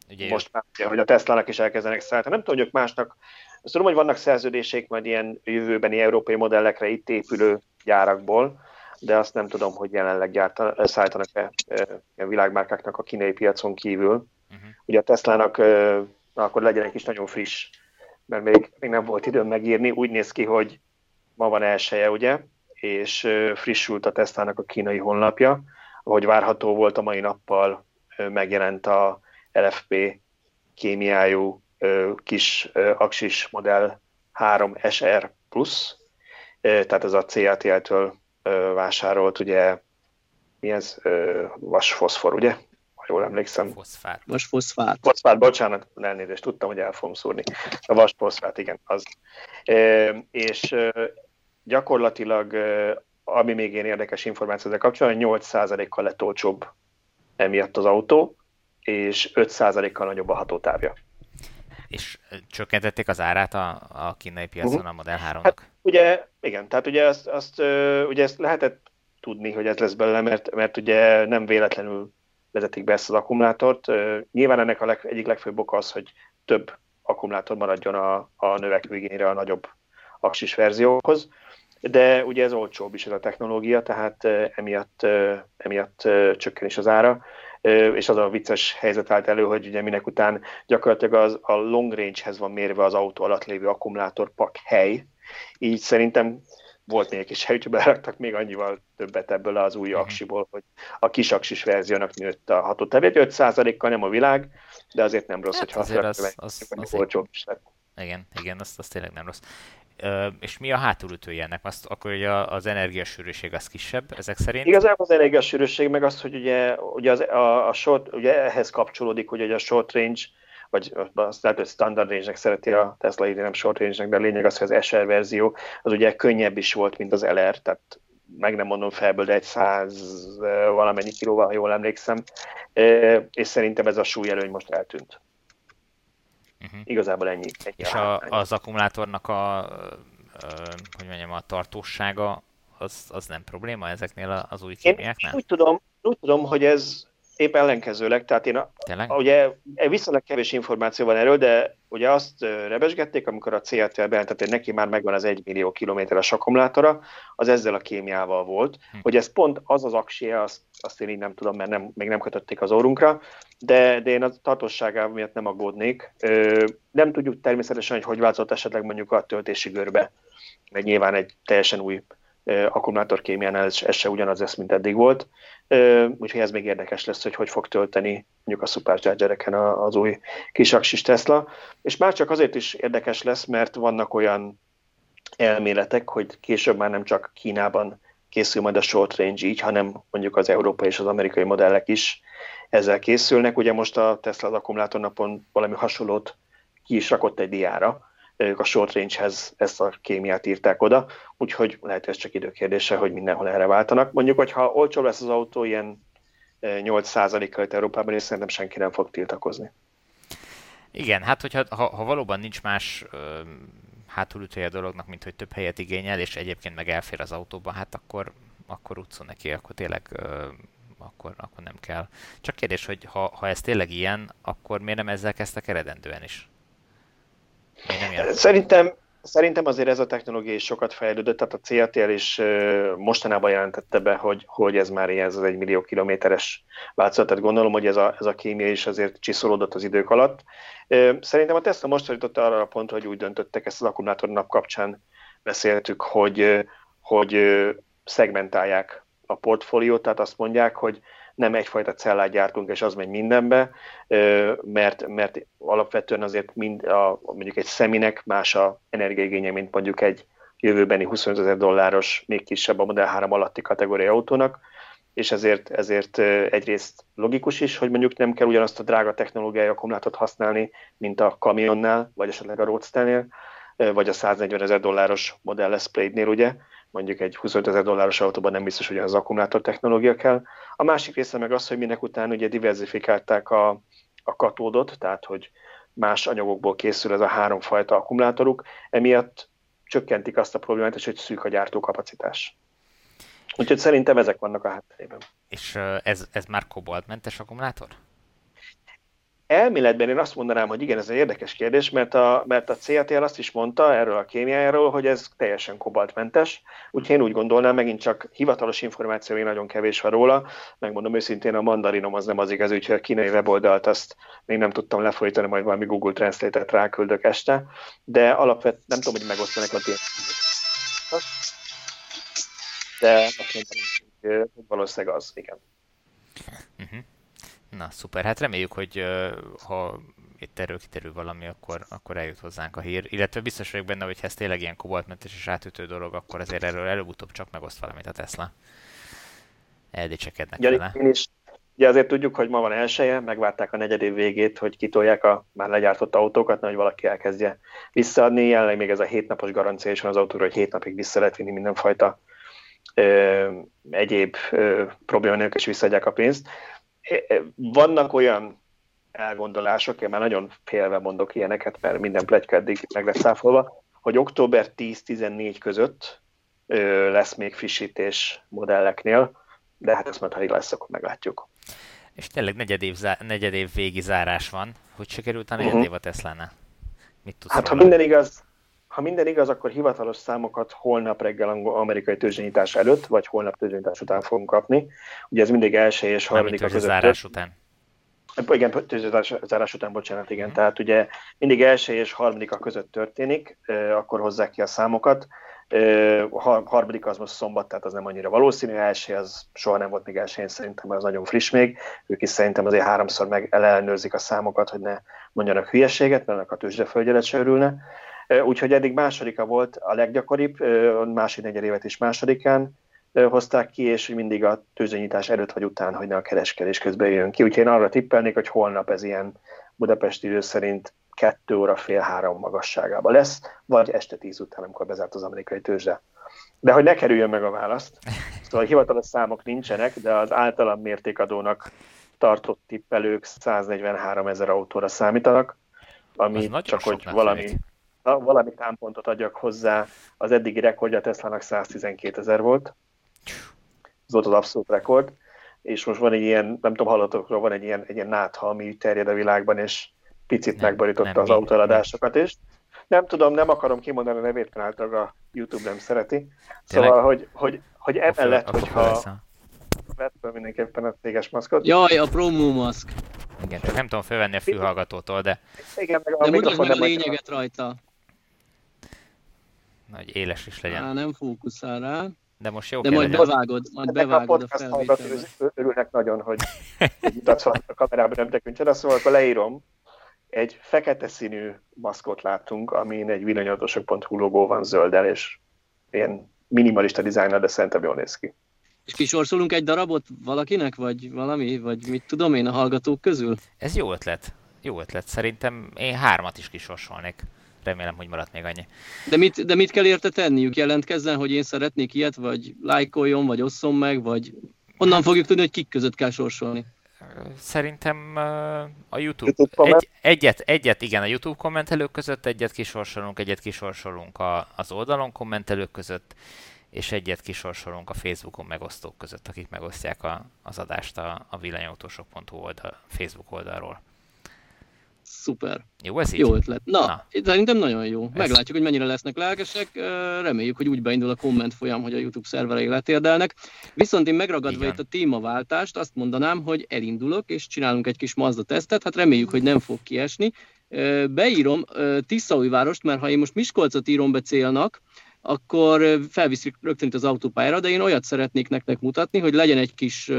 Ugye most már, hogy a Tesla-nak is elkezdenek szállítani. Nem tudom, hogy ők másnak, azt tudom, hogy vannak szerződések majd ilyen jövőbeni európai modellekre itt épülő gyárakból, de azt nem tudom, hogy jelenleg gyártan, szállítanak-e e, világmárkáknak a kínai piacon kívül. Uh-huh. Ugye a Tesla-nak na, akkor legyen egy kis nagyon friss, mert még, még nem volt időm megírni. Úgy néz ki, hogy ma van elsője, ugye, és frissült a Tesla-nak a kínai honlapja. Ahogy várható volt a mai nappal, megjelent a LFP kémiájú kis aksis modell 3 SR Plus, tehát ez a CATL-től vásárolt, ugye, mi ez? Vasfoszfor, ugye? Ha jól emlékszem. Foszfát. Vasfoszfát. Foszfát, bocsánat, elnézést, tudtam, hogy el fogom szúrni. A vasfoszfát, igen, az. És gyakorlatilag, ami még én érdekes információ ezzel kapcsolatban, 8%-kal lett olcsóbb emiatt az autó, és 5%-kal nagyobb a hatótávja. És csökkentették az árát a, a kínai piacon uh-huh. a Model 3-nak? Hát, ugye, igen, tehát ugye azt, azt, ugye ezt lehetett tudni, hogy ez lesz belőle, mert, mert ugye nem véletlenül vezetik be ezt az akkumulátort. Nyilván ennek a leg, egyik legfőbb oka az, hogy több akkumulátor maradjon a, a növekvő igényre a nagyobb aksis verzióhoz, de ugye ez olcsóbb is ez a technológia, tehát emiatt, emiatt csökken is az ára. És az a vicces helyzet állt elő, hogy ugye minek után gyakorlatilag az, a long range-hez van mérve az autó alatt lévő akkumulátorpak hely, így szerintem volt még egy kis hely, hogy beraktak még annyival többet ebből az új aksiból, hogy a kis aksis verziónak nőtt a hatótevét. 5%-kal nem a világ, de azért nem rossz, hát azt az, az, az, az, Igen, igen, az, az tényleg nem rossz és mi a hátulütője ennek? Azt, akkor ugye az energiasűrűség az kisebb ezek szerint? Igazából az energiasűrűség meg az, hogy ugye, ugye az, a, a short, ugye ehhez kapcsolódik, hogy ugye a short range, vagy azt lehet, hogy standard range-nek szereti a Tesla írni, nem short range-nek, de a lényeg az, hogy az SR verzió az ugye könnyebb is volt, mint az LR, tehát meg nem mondom felből, de egy száz valamennyi kilóval, ha jól emlékszem, és szerintem ez a súlyelőny most eltűnt. Uh-huh. Igazából ennyi. ennyi És a, az akkumulátornak a, hogy mondjam, a tartósága az, az nem probléma ezeknél az új kémiáknál? Én úgy tudom, úgy tudom, hogy ez épp ellenkezőleg, tehát én, a, ugye viszonylag kevés információ van erről, de ugye azt rebesgették, amikor a CRT bejelentett, hogy neki már megvan az 1 millió kilométeres akkumulátora, az ezzel a kémiával volt, hm. hogy ez pont az az aksia, azt, azt én így nem tudom, mert nem, még nem kötötték az órunkra, de, de én a tartosságával miatt nem aggódnék. Ö, nem tudjuk természetesen, hogy hogy változott esetleg mondjuk a töltési görbe, mert nyilván egy teljesen új akkumulátorkémiánál ez, ez se ugyanaz lesz, mint eddig volt. Úgyhogy ez még érdekes lesz, hogy hogy fog tölteni mondjuk a Superchargereken az új kisaksis Tesla. És már csak azért is érdekes lesz, mert vannak olyan elméletek, hogy később már nem csak Kínában készül majd a short range így, hanem mondjuk az európai és az amerikai modellek is ezzel készülnek. Ugye most a Tesla az akkumulátornapon valami hasonlót ki is rakott egy diára, ők a short range-hez ezt a kémiát írták oda, úgyhogy lehet, ez csak időkérdése, hogy mindenhol erre váltanak. Mondjuk, hogy ha olcsó lesz az autó, ilyen 8%-kal itt Európában, és szerintem senki nem fog tiltakozni. Igen, hát hogyha ha, ha valóban nincs más ö, hátulütője a dolognak, mint hogy több helyet igényel, és egyébként meg elfér az autóban, hát akkor, akkor utcon neki, akkor tényleg ö, akkor, akkor nem kell. Csak kérdés, hogy ha, ha ez tényleg ilyen, akkor miért nem ezzel kezdtek eredendően is? Szerintem, Szerintem azért ez a technológia is sokat fejlődött, tehát a CATL is mostanában jelentette be, hogy, hogy ez már ilyen, az egy millió kilométeres változat, tehát gondolom, hogy ez a, ez a kémia is azért csiszolódott az idők alatt. Szerintem a Tesla most jutott arra a pontra, hogy úgy döntöttek, ezt az akkumulátornap kapcsán beszéltük, hogy, hogy szegmentálják a portfóliót, tehát azt mondják, hogy nem egyfajta cellát gyártunk, és az megy mindenbe, mert, mert alapvetően azért mind a, mondjuk egy szeminek más a energiaigénye, mint mondjuk egy jövőbeni 25 ezer dolláros, még kisebb a Model 3 alatti kategória autónak, és ezért, ezért egyrészt logikus is, hogy mondjuk nem kell ugyanazt a drága technológiai akkumulátort használni, mint a kamionnál, vagy esetleg a Roadsternél, vagy a 140 ezer dolláros Model S Plaid-nél, ugye, mondjuk egy 25 ezer dolláros autóban nem biztos, hogy az akkumulátor technológia kell. A másik része meg az, hogy minek után ugye diversifikálták a, a katódot, tehát hogy más anyagokból készül ez a háromfajta akkumulátoruk, emiatt csökkentik azt a problémát, és hogy szűk a gyártókapacitás. Úgyhogy szerintem ezek vannak a hátterében. És ez, ez már kobaltmentes akkumulátor? Elméletben én azt mondanám, hogy igen, ez egy érdekes kérdés, mert a, mert a CATL azt is mondta erről a kémiájáról, hogy ez teljesen kobaltmentes, úgyhogy én úgy gondolnám, megint csak hivatalos információ még nagyon kevés van róla, megmondom őszintén, a mandarinom az nem az igaz, úgyhogy a kínai weboldalt azt még nem tudtam lefolytani, majd valami Google Translate-et ráküldök este, de alapvetően nem tudom, hogy megosztanak a tényleg. De azt hogy valószínűleg az, igen. Na, szuper. Hát reméljük, hogy ha itt erről kiterül valami, akkor, akkor eljut hozzánk a hír. Illetve biztos vagyok benne, hogy ha ez tényleg ilyen kobaltmentes és átütő dolog, akkor azért erről előbb-utóbb csak megoszt valamit a Tesla. Eldicsekednek ja, vele. Én is. Ugye azért tudjuk, hogy ma van elsője, megvárták a negyed év végét, hogy kitolják a már legyártott autókat, hogy valaki elkezdje visszaadni. Jelenleg még ez a hétnapos garancia is van az autóra, hogy hét napig vissza lehet vinni mindenfajta ö, egyéb ö, probléma nélkül, és visszaadják a pénzt vannak olyan elgondolások, én már nagyon félve mondok ilyeneket, mert minden pletyka eddig meg lesz száfolva, hogy október 10-14 között lesz még frissítés modelleknél, de hát ezt majd, ha így lesz, akkor meglátjuk. És tényleg negyed év, zá- negyed év végi zárás van. Hogy sikerült a negyed uh-huh. év a Tesla-nál? Mit tudsz hát, róla? ha minden igaz, ha minden igaz, akkor hivatalos számokat holnap reggel amerikai tőzsdenyítás előtt, vagy holnap tőzsdenyítás után fogunk kapni. Ugye ez mindig első és harmadik között. zárás után. Igen, zárás után, bocsánat, igen. Mm. Tehát ugye mindig első és harmadik között történik, akkor hozzák ki a számokat. A harmadik az most szombat, tehát az nem annyira valószínű. Első az soha nem volt még első, szerintem az nagyon friss még. Ők is szerintem azért háromszor meg ellenőrzik a számokat, hogy ne mondjanak hülyeséget, mert a tőzsdefölgyelet se örülne. Úgyhogy eddig másodika volt a leggyakoribb, másik negyedévet is másodikán hozták ki, és mindig a tőzsdenyítás előtt vagy után, hogy ne a kereskedés közben jön ki. Úgyhogy én arra tippelnék, hogy holnap ez ilyen Budapesti idő szerint 2 óra fél három magasságában lesz, vagy este 10 után, amikor bezárt az amerikai tőzsde. De hogy ne kerüljön meg a választ. Szóval hivatalos számok nincsenek, de az általam mértékadónak tartott tippelők 143 ezer autóra számítanak, ami csak hogy valami, valami támpontot adjak hozzá, az eddigi rekordja Tesla-nak 112 ezer volt. Ez volt az abszolút rekord. És most van egy ilyen, nem tudom, hallotokról, van egy ilyen, egy ilyen nátha, ami terjed a világban, és picit nem, megborította nem, az autóeladásokat is. Nem tudom, nem akarom kimondani a nevét, mert a YouTube nem szereti. Szóval, Tényleg? hogy, hogy, hogy emellett, a hogyha vett fel mindenképpen a céges maszkot. Jaj, a promo maszk. Igen, csak nem tudom felvenni a fülhallgatótól, de... Igen, meg a de mutasd meg a lényeget rajta. Nagy éles is legyen. Á, nem fókuszál rá. De most jó De majd legyen. bevágod, majd bevágod a, a felvételbe. Örülnek nagyon, hogy mutatsz a kamerában nem tekintsen, szóval akkor leírom. Egy fekete színű maszkot láttunk, amin egy villanyautósok.hu logó van zölddel, és ilyen minimalista dizájnnal, de szerintem jól néz ki. És kisorsolunk egy darabot valakinek, vagy valami, vagy mit tudom én a hallgatók közül? Ez jó ötlet. Jó ötlet. Szerintem én hármat is kisorsolnék remélem, hogy maradt még annyi. De mit, de mit kell érte tenniük? Jelentkezzen, hogy én szeretnék ilyet, vagy lájkoljon, vagy osszon meg, vagy honnan fogjuk tudni, hogy kik között kell sorsolni? Szerintem a YouTube, YouTube egy, egyet, egyet, igen, a YouTube kommentelők között egyet kisorsolunk, egyet kisorsolunk a, az oldalon kommentelők között, és egyet kisorsolunk a Facebookon megosztók között, akik megosztják a, az adást a, a villanyautósok.hu oldal, Facebook oldalról. Szuper. Jó ez így? Jó ötlet. Na, Na. szerintem nagyon jó. Ez... Meglátjuk, hogy mennyire lesznek lelkesek. Reméljük, hogy úgy beindul a komment folyam, hogy a YouTube szerverei letérdelnek. Viszont én megragadva Igen. itt a témaváltást, azt mondanám, hogy elindulok, és csinálunk egy kis Mazda tesztet. Hát reméljük, hogy nem fog kiesni. Beírom Tiszaújvárost, mert ha én most Miskolcot írom be célnak, akkor felviszik rögtön itt az autópályára, de én olyat szeretnék nektek mutatni, hogy legyen egy kis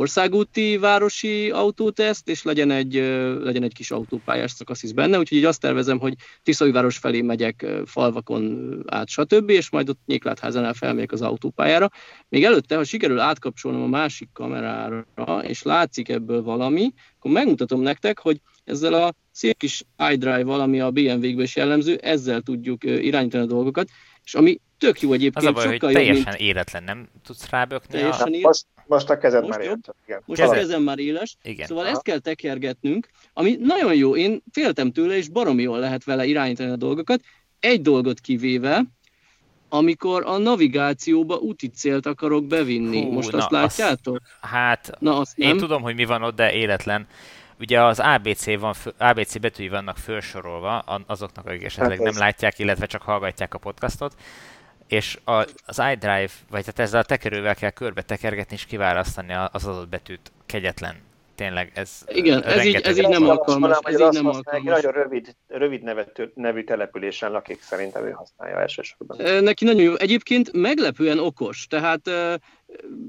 országúti városi autóteszt, és legyen egy, legyen egy kis autópályás szakasz is benne, úgyhogy így azt tervezem, hogy Tiszai felé megyek falvakon át, stb., és majd ott Nyéklátházánál felmegyek az autópályára. Még előtte, ha sikerül átkapcsolnom a másik kamerára, és látszik ebből valami, akkor megmutatom nektek, hogy ezzel a szép kis iDrive-val, ami a BMW-kben is jellemző, ezzel tudjuk irányítani a dolgokat, és ami tök jó egyébként. Az a baj, hogy teljesen mint... éretlen, nem tudsz rábökni? Teljesen a... most, most a kezed most már éles. Most Kezed. a kezem már éles. Igen. Szóval Aha. ezt kell tekergetnünk, ami nagyon jó, én féltem tőle, és baromi jól lehet vele irányítani a dolgokat. Egy dolgot kivéve, amikor a navigációba úti célt akarok bevinni. Hú, Most na, azt látjátok? Azt, hát, na, azt nem. én tudom, hogy mi van ott, de életlen. Ugye az ABC, van, ABC betűi vannak felsorolva azoknak, akik esetleg hát nem látják, illetve csak hallgatják a podcastot, és a, az iDrive, vagy tehát ezzel a tekerővel kell körbe tekergetni és kiválasztani az adott betűt. Kegyetlen. Tényleg ez Igen, ez így, ez így nem alkalmas. Ez így nem alkalmas. Nagyon rövid, rövid nevető, nevű településen lakik, szerintem ő használja elsősorban. Neki nagyon jó. Egyébként meglepően okos. Tehát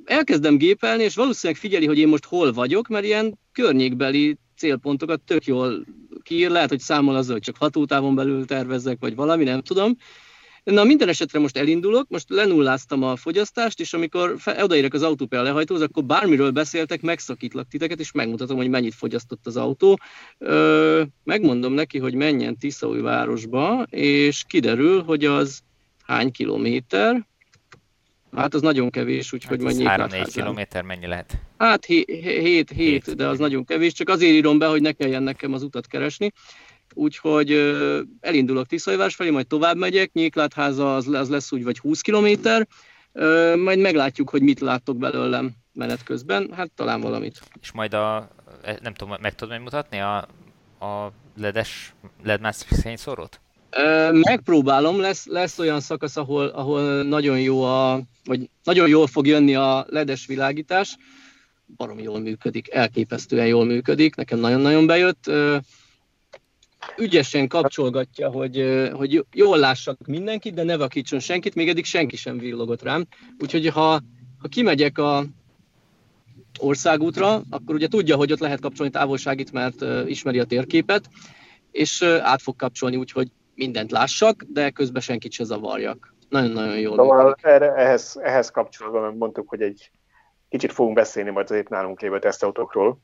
elkezdem gépelni, és valószínűleg figyeli, hogy én most hol vagyok, mert ilyen környékbeli célpontokat tök jól kiír, lehet, hogy számol azzal, hogy csak hatótávon belül tervezzek, vagy valami, nem tudom. Na minden esetre most elindulok, most lenulláztam a fogyasztást, és amikor odaérek az autópálya lehajtóhoz, akkor bármiről beszéltek, megszakítlak titeket, és megmutatom, hogy mennyit fogyasztott az autó. Ö, megmondom neki, hogy menjen Tiszaújvárosba, és kiderül, hogy az hány kilométer, Hát az nagyon kevés, úgyhogy hát majd 3-4 kilométer mennyi lehet? Hát 7, de az nagyon kevés, csak azért írom be, hogy ne kelljen nekem az utat keresni. Úgyhogy elindulok Tiszajváros felé, majd tovább megyek, Nyéklátháza az, az lesz úgy vagy 20 kilométer, majd meglátjuk, hogy mit láttok belőlem menet közben, hát talán valamit. És majd a, e, nem tudom, meg tudod megmutatni a, a ledes, ledmász fényszórót? Megpróbálom, lesz, lesz olyan szakasz, ahol, ahol nagyon jó a, vagy nagyon jól fog jönni a ledes világítás, baromi jól működik, elképesztően jól működik, nekem nagyon-nagyon bejött. Ügyesen kapcsolgatja, hogy, hogy jól lássak mindenkit, de ne vakítson senkit, még eddig senki sem villogott rám. Úgyhogy ha, ha kimegyek a országútra, akkor ugye tudja, hogy ott lehet kapcsolni távolságit, mert ismeri a térképet, és át fog kapcsolni, úgyhogy mindent lássak, de közben senkit se zavarjak. Nagyon-nagyon jó. Szóval erre, ehhez, ehhez kapcsolatban mondtuk, hogy egy kicsit fogunk beszélni majd az épp nálunk lévő tesztautókról.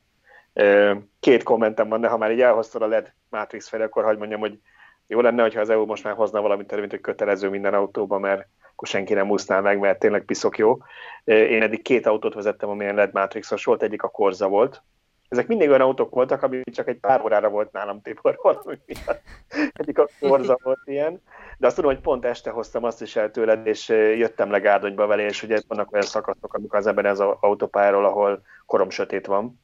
Két kommentem van, de ha már így elhoztad a LED Matrix felé, akkor hagyd mondjam, hogy jó lenne, hogyha az EU most már hozna valamit mint hogy kötelező minden autóba, mert akkor senki nem úszná meg, mert tényleg piszok jó. Én eddig két autót vezettem, amilyen LED Matrixos volt, egyik a Korza volt, ezek mindig olyan autók voltak, ami csak egy pár órára volt nálam Tibor valami. Egyik a Forza volt ilyen. De azt tudom, hogy pont este hoztam azt is el tőled, és jöttem le vele, és ugye vannak olyan szakaszok, amikor az ember ez az autópályáról, ahol korom sötét van,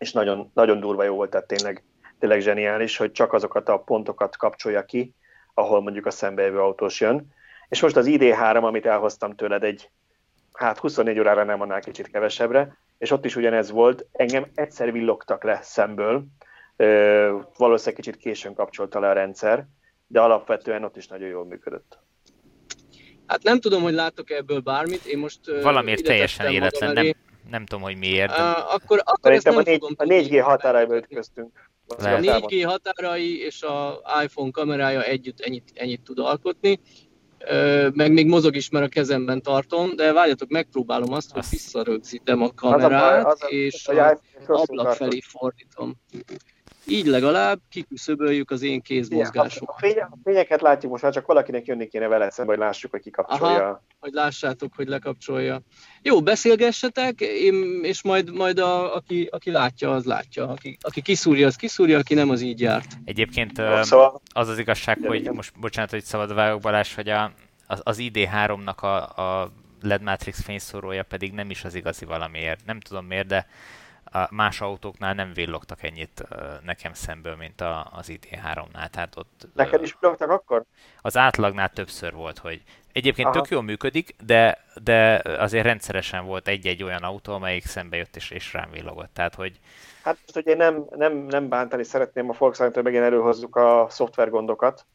és nagyon, nagyon durva jó volt, tehát tényleg, tényleg zseniális, hogy csak azokat a pontokat kapcsolja ki, ahol mondjuk a szembejövő autós jön. És most az ID3, amit elhoztam tőled egy, hát 24 órára nem annál kicsit kevesebbre, és ott is ugyanez volt, engem egyszer villogtak le szemből, valószínűleg kicsit későn kapcsolta le a rendszer, de alapvetően ott is nagyon jól működött. Hát nem tudom, hogy látok ebből bármit, én most... Valamiért teljesen életlen, nem, nem tudom, hogy miért. De... Uh, akkor, akkor ezt nem a, 4, a 4G határaiba ütköztünk. A 4G határai és a iPhone kamerája együtt ennyit, ennyit tud alkotni meg még mozog is, mert a kezemben tartom, de várjatok, megpróbálom azt, hogy visszarögzítem a kamerát, az a baj, az és a, az ablak felé fordítom. Így legalább kiküszöböljük az én kézmozgásomat. A, fény, a fényeket látjuk most már, csak valakinek jönni kéne vele szembe, hogy lássuk, hogy kikapcsolja. Aha, hogy lássátok, hogy lekapcsolja. Jó, beszélgessetek, én, és majd, majd a, aki, aki látja, az látja. Aki, aki kiszúrja, az kiszúrja, aki nem, az így járt. Egyébként szóval... az az igazság, hogy most bocsánat, hogy szabad vágok Balázs, hogy a, az, az ID3-nak a, a LED Matrix fényszórója pedig nem is az igazi valamiért. Nem tudom miért, de más autóknál nem villogtak ennyit nekem szemből, mint a, az ID3-nál. Tehát ott, Neked is villogtak akkor? Az átlagnál többször volt, hogy egyébként Aha. tök jól működik, de, de azért rendszeresen volt egy-egy olyan autó, amelyik szembe jött és, és rám villogott. Tehát, hogy... Hát most ugye nem, nem, nem bántani szeretném a Volkswagen-től megint előhozzuk a szoftvergondokat,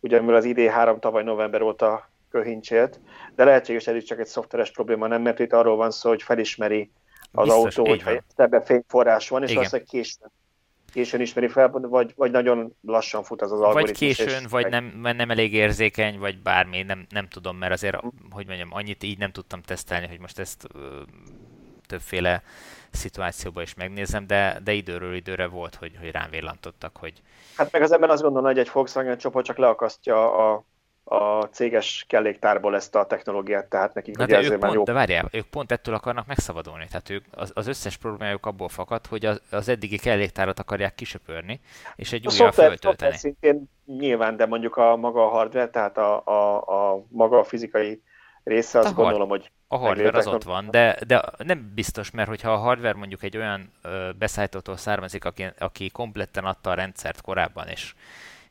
ugye mivel az ID3 tavaly november óta köhincsélt, de lehetséges ez is csak egy szoftveres probléma, nem, mert itt arról van szó, hogy felismeri az Biztos, autó, hogy ebben fényforrás van, és Igen. azt, hogy későn, későn ismeri fel, vagy, vagy nagyon lassan fut az az algoritmus. Vagy későn, vagy nem, nem elég érzékeny, vagy bármi, nem, nem tudom, mert azért, hogy mondjam, annyit így nem tudtam tesztelni, hogy most ezt ö, többféle szituációban is megnézem, de, de időről időre volt, hogy, hogy rám villantottak, hogy... Hát meg az ebben azt gondolom, hogy egy Volkswagen csoport csak leakasztja a, a céges kelléktárból ezt a technológiát, tehát nekik Na, de, ők pont, jó. de várjál, ők pont ettől akarnak megszabadulni, tehát ők, az, az összes problémájuk abból fakad, hogy az, az eddigi kelléktárat akarják kisöpörni, és egy újra föltölteni. szintén nyilván, de mondjuk a maga a hardware, tehát a, a, a maga a fizikai része, azt a gondolom, hogy... A hardware az ott van, de, de nem biztos, mert hogyha a hardware mondjuk egy olyan beszállítótól származik, aki, aki kompletten adta a rendszert korábban, és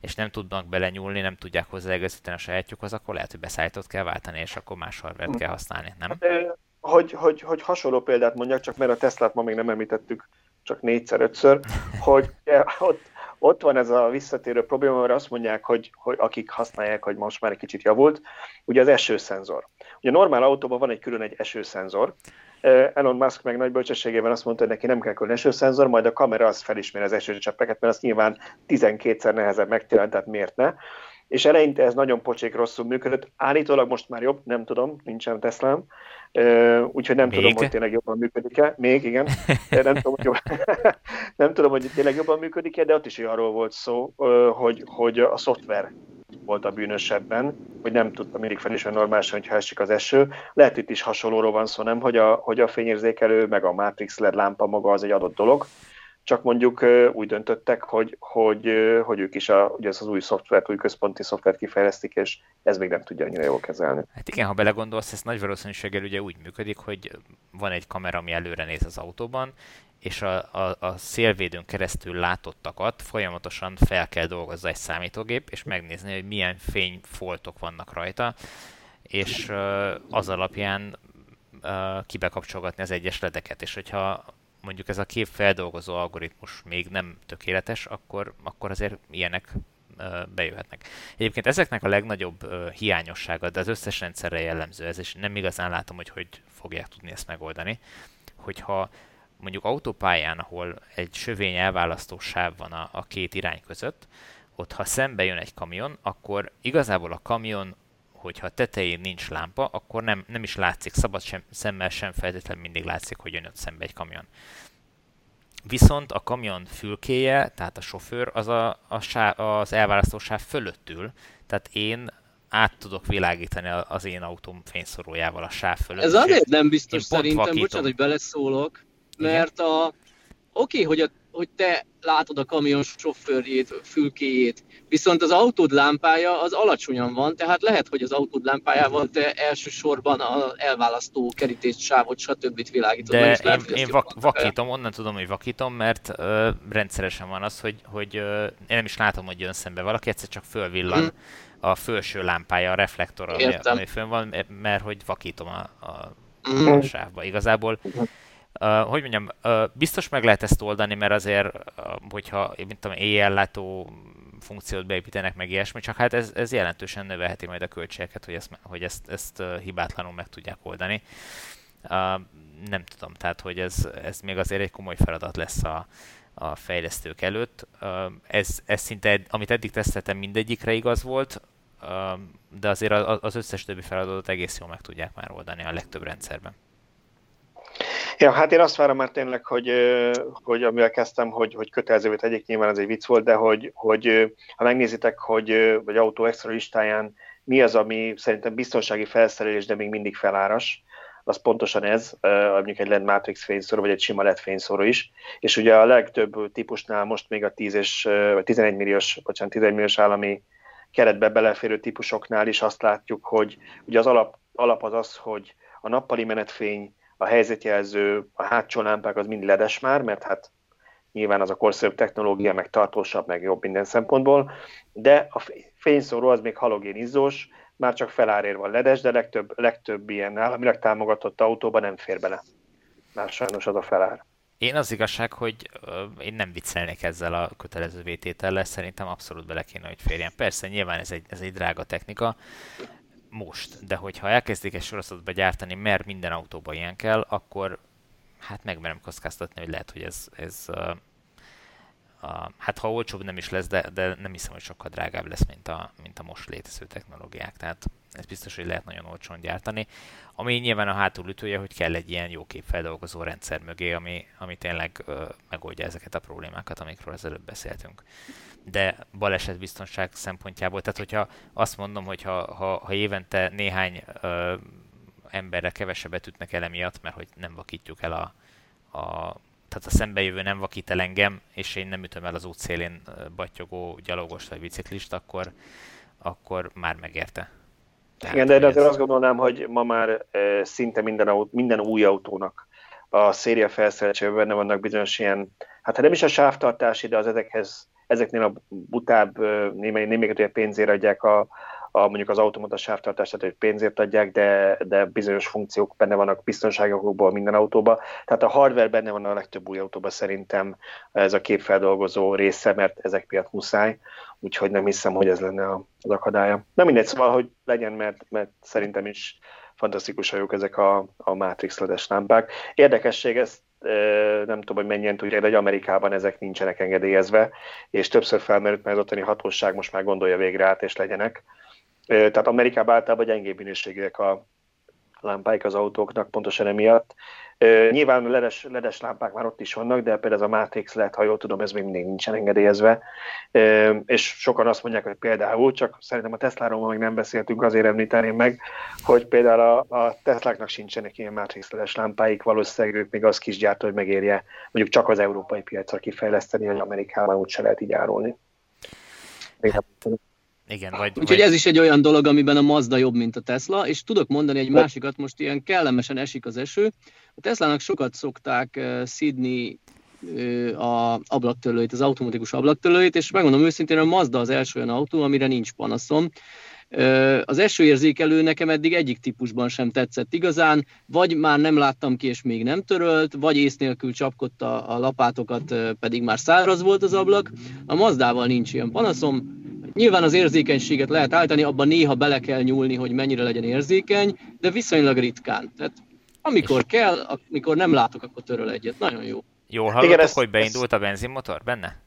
és nem tudnak belenyúlni, nem tudják hozzáegészíteni a sajátjukhoz, akkor lehet, hogy beszállítót kell váltani, és akkor más hardware kell használni, nem? Hát, hogy, hogy, hogy hasonló példát mondjak, csak mert a Teslát ma még nem említettük, csak négyszer, ötször, hogy ott, ott van ez a visszatérő probléma, mert azt mondják, hogy, hogy akik használják, hogy most már egy kicsit javult, ugye az esőszenzor. Ugye normál autóban van egy külön egy esőszenzor, Elon Musk meg nagy bölcsességében azt mondta, hogy neki nem kell külön esőszenzor, majd a kamera az felismeri az esőcseppeket, mert azt nyilván 12-szer nehezebb megtalálni, tehát miért ne. És eleinte ez nagyon pocsék rosszul működött. Állítólag most már jobb, nem tudom, nincsen Teslám, úgyhogy nem Még? tudom, hogy tényleg jobban működik-e. Még, igen. Nem tudom, hogy, jobban, nem tudom, hogy tényleg jobban működik-e, de ott is arról volt szó, hogy, hogy a szoftver volt a bűnösebben, hogy nem tudta mindig felismerni normálisan, hogyha esik az eső. Lehet itt is hasonlóról van szó, nem, hogy a, hogy a fényérzékelő, meg a Matrix LED lámpa maga az egy adott dolog, csak mondjuk úgy döntöttek, hogy, hogy, hogy ők is a, ugye az, az új szoftvert, új központi szoftvert kifejlesztik, és ez még nem tudja annyira jól kezelni. Hát igen, ha belegondolsz, ez nagy valószínűséggel ugye úgy működik, hogy van egy kamera, ami előre néz az autóban, és a, a, a szélvédőn keresztül látottakat folyamatosan fel kell dolgozza egy számítógép, és megnézni, hogy milyen fényfoltok vannak rajta, és az alapján kibekapcsolgatni az egyes ledeket, és hogyha mondjuk ez a kép feldolgozó algoritmus még nem tökéletes, akkor, akkor azért ilyenek bejöhetnek. Egyébként ezeknek a legnagyobb hiányossága, de az összes rendszerre jellemző ez, és nem igazán látom, hogy hogy fogják tudni ezt megoldani, hogyha mondjuk autópályán, ahol egy sövény elválasztó sáv van a, a két irány között, ott ha szembe jön egy kamion, akkor igazából a kamion, hogyha tetején nincs lámpa, akkor nem, nem is látszik, szabad sem, szemmel sem feltétlenül mindig látszik, hogy jön ott szembe egy kamion. Viszont a kamion fülkéje, tehát a sofőr, az a, a sáv, az elválasztó sáv fölött ül, tehát én át tudok világítani az én autóm fényszorójával a sáv fölött. Ez azért nem biztos szerintem, bocsánat, hogy beleszólok, mert a, oké, okay, hogy, a, hogy te látod a kamion sofőrjét, fülkéjét, viszont az autód lámpája az alacsonyan van, tehát lehet, hogy az autód lámpájával te elsősorban az elválasztó kerítést, sávot, stb. világítod. De én, lehet, én vak, vakítom, onnan tudom, hogy vakítom, mert ö, rendszeresen van az, hogy, hogy ö, én nem is látom, hogy jön szembe valaki, egyszer csak fölvillan hmm. a felső lámpája, a reflektor, ami, ami fönn van, mert hogy vakítom a, a, hmm. a sávba. Igazából Hogy mondjam, biztos meg lehet ezt oldani, mert azért, hogyha, mint tudom, éjjellátó funkciót beépítenek meg ilyesmi, csak hát ez, ez jelentősen növelheti majd a költségeket, hogy ezt, hogy ezt, ezt hibátlanul meg tudják oldani. Nem tudom, tehát hogy ez, ez még azért egy komoly feladat lesz a, a fejlesztők előtt. Ez, ez szinte, amit eddig teszteltem, mindegyikre igaz volt, de azért az összes többi feladatot egész jól meg tudják már oldani a legtöbb rendszerben. Ja, hát én azt várom már tényleg, hogy, hogy amivel kezdtem, hogy, hogy kötelezővé tegyék, nyilván ez egy vicc volt, de hogy, hogy ha megnézitek, hogy vagy autó extra listáján mi az, ami szerintem biztonsági felszerelés, de még mindig feláras, az pontosan ez, mondjuk egy LED Matrix fényszóró, vagy egy sima LED fényszóró is. És ugye a legtöbb típusnál most még a 10 és, vagy 11 milliós, bocsánat, 11 milliós állami keretbe beleférő típusoknál is azt látjuk, hogy ugye az alap, alap az az, hogy a nappali menetfény, a helyzetjelző, a hátsó lámpák az mind ledes már, mert hát nyilván az a korszerűbb technológia, meg tartósabb, meg jobb minden szempontból, de a fényszóró az még halogén izzós, már csak felárér van ledes, de legtöbb, legtöbb ilyen államilag támogatott autóban nem fér bele. Már sajnos az a felár. Én az igazság, hogy én nem viccelnék ezzel a kötelező vététellel, szerintem abszolút bele kéne, hogy férjen. Persze, nyilván ez egy, ez egy drága technika, most, de hogyha elkezdik egy sorozatba gyártani, mert minden autóban ilyen kell, akkor hát megmerem kockáztatni, hogy lehet, hogy ez, ez uh, hát ha olcsóbb nem is lesz, de, de nem hiszem, hogy sokkal drágább lesz, mint a, mint a most létező technológiák. Tehát ez biztos, hogy lehet nagyon olcsón gyártani. Ami nyilván a hátulütője, hogy kell egy ilyen jó képfeldolgozó rendszer mögé, ami, ami tényleg uh, megoldja ezeket a problémákat, amikről az előbb beszéltünk. De balesetbiztonság szempontjából, tehát hogyha azt mondom, hogy ha, ha, ha évente néhány uh, emberre kevesebbet ütnek el emiatt, mert hogy nem vakítjuk el a, a tehát a szembejövő nem vakít el engem, és én nem ütöm el az útszélén battyogó gyalogos vagy biciklist, akkor, akkor már megérte. Tehát, Igen, de, de azért azt gondolnám, hogy ma már szinte minden, autó, minden új autónak a széria felszerelésében benne vannak bizonyos ilyen, hát nem is a sávtartási, de az ezekhez, ezeknél a butább némely, némelyik pénzért adják a, a, mondjuk az automata tehát hogy pénzért adják, de, de bizonyos funkciók benne vannak biztonságokból minden autóba. Tehát a hardware benne van a legtöbb új autóban szerintem ez a képfeldolgozó része, mert ezek miatt muszáj, úgyhogy nem hiszem, hogy ez lenne az akadálya. Nem mindegy, szóval, hogy legyen, mert, mert szerintem is fantasztikus jók ezek a, a Matrix ledes lámpák. Érdekesség, ezt nem tudom, hogy mennyien tudják, de Amerikában ezek nincsenek engedélyezve, és többször felmerült, mert az ottani hatóság most már gondolja végre át, és legyenek. Tehát Amerikában általában gyengébb minőségűek a lámpáik az autóknak, pontosan emiatt. Nyilván ledes, ledes lámpák már ott is vannak, de például ez a Matrix lehet, ha jól tudom, ez még mindig nincsen engedélyezve. És sokan azt mondják, hogy például, csak szerintem a Tesla-ról még nem beszéltünk, azért említeném meg, hogy például a, a Tesláknak sincsenek ilyen Matrix ledes lámpáik, valószínűleg ők még az kis gyártó, hogy megérje mondjuk csak az európai piacra kifejleszteni, hogy Amerikában úgyse lehet így árulni. Hát, igen, vagy, Úgyhogy vagy... ez is egy olyan dolog, amiben a Mazda jobb, mint a Tesla, és tudok mondani egy másikat, most ilyen kellemesen esik az eső. A Teslának sokat szokták uh, szidni uh, a ablaktörlőit, az automatikus ablaktörlőit, és megmondom őszintén, a Mazda az első olyan autó, amire nincs panaszom. Uh, az esőérzékelő nekem eddig egyik típusban sem tetszett igazán, vagy már nem láttam ki, és még nem törölt, vagy ész nélkül csapkodta a lapátokat, pedig már száraz volt az ablak. A Mazdával nincs ilyen panaszom, Nyilván az érzékenységet lehet állítani, abban néha bele kell nyúlni, hogy mennyire legyen érzékeny, de viszonylag ritkán. Tehát amikor kell, amikor nem látok, akkor töröl egyet. Nagyon jó. Jól hallottuk, Igen, ezt, hogy beindult a benzinmotor benne?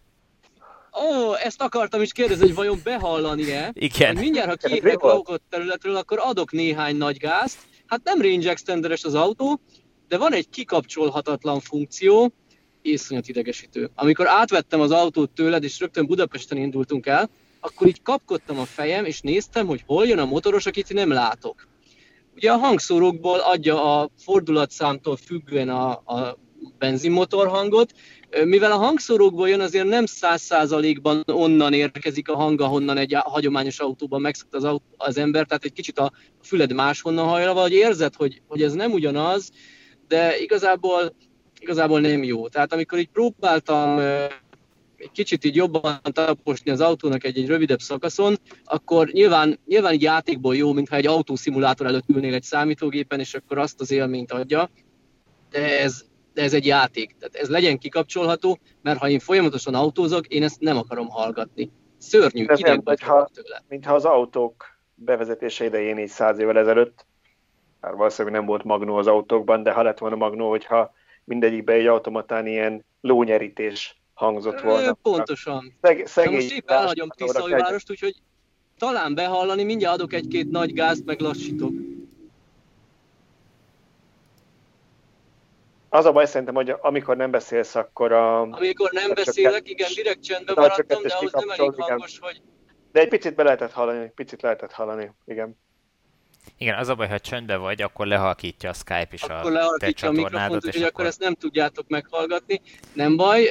Ó, ezt akartam is kérdezni, hogy vajon behallani-e? Igen. Hogy mindjárt, ha kiégek a területről, akkor adok néhány nagy gázt. Hát nem range extenderes az autó, de van egy kikapcsolhatatlan funkció, iszonyat idegesítő. Amikor átvettem az autót tőled, és rögtön Budapesten indultunk el, akkor így kapkodtam a fejem, és néztem, hogy hol jön a motoros, akit nem látok. Ugye a hangszórókból adja a fordulatszámtól függően a, a benzinmotor hangot, mivel a hangszórókból jön, azért nem száz százalékban onnan érkezik a hang, ahonnan egy hagyományos autóban megszokta az, autó, az ember, tehát egy kicsit a füled máshonnan hajra, vagy érzed, hogy, hogy ez nem ugyanaz, de igazából, igazából nem jó. Tehát amikor így próbáltam egy kicsit így jobban taposni az autónak egy, egy rövidebb szakaszon, akkor nyilván, nyilván egy játékból jó, mintha egy autószimulátor előtt ülnél egy számítógépen, és akkor azt az élményt adja, de ez, de ez egy játék. Tehát ez legyen kikapcsolható, mert ha én folyamatosan autózok, én ezt nem akarom hallgatni. Szörnyű, ez ideg mintha, tőle. Mintha az autók bevezetése idején így száz évvel ezelőtt, már valószínűleg nem volt magnó az autókban, de ha lett volna magnó, hogyha mindegyikbe egy automatán ilyen lónyerítés hangzott volna. Pontosan. Szeg, szegény most épp elhagyom Tiszaújvárost, úgyhogy talán behallani, mindjárt adok egy-két nagy gázt, meg lassítok. Az a baj szerintem, hogy amikor nem beszélsz, akkor a... Amikor nem beszélek, igen, direkt csendben maradtam, de ahhoz nem elég hangos, hogy... De egy picit be lehetett hallani, egy picit lehetett hallani, igen. Igen, az a baj, ha csöndbe vagy, akkor lehalkítja a Skype is akkor a lehalkítja a mikrofont, úgyhogy akkor... akkor ezt nem tudjátok meghallgatni. Nem baj,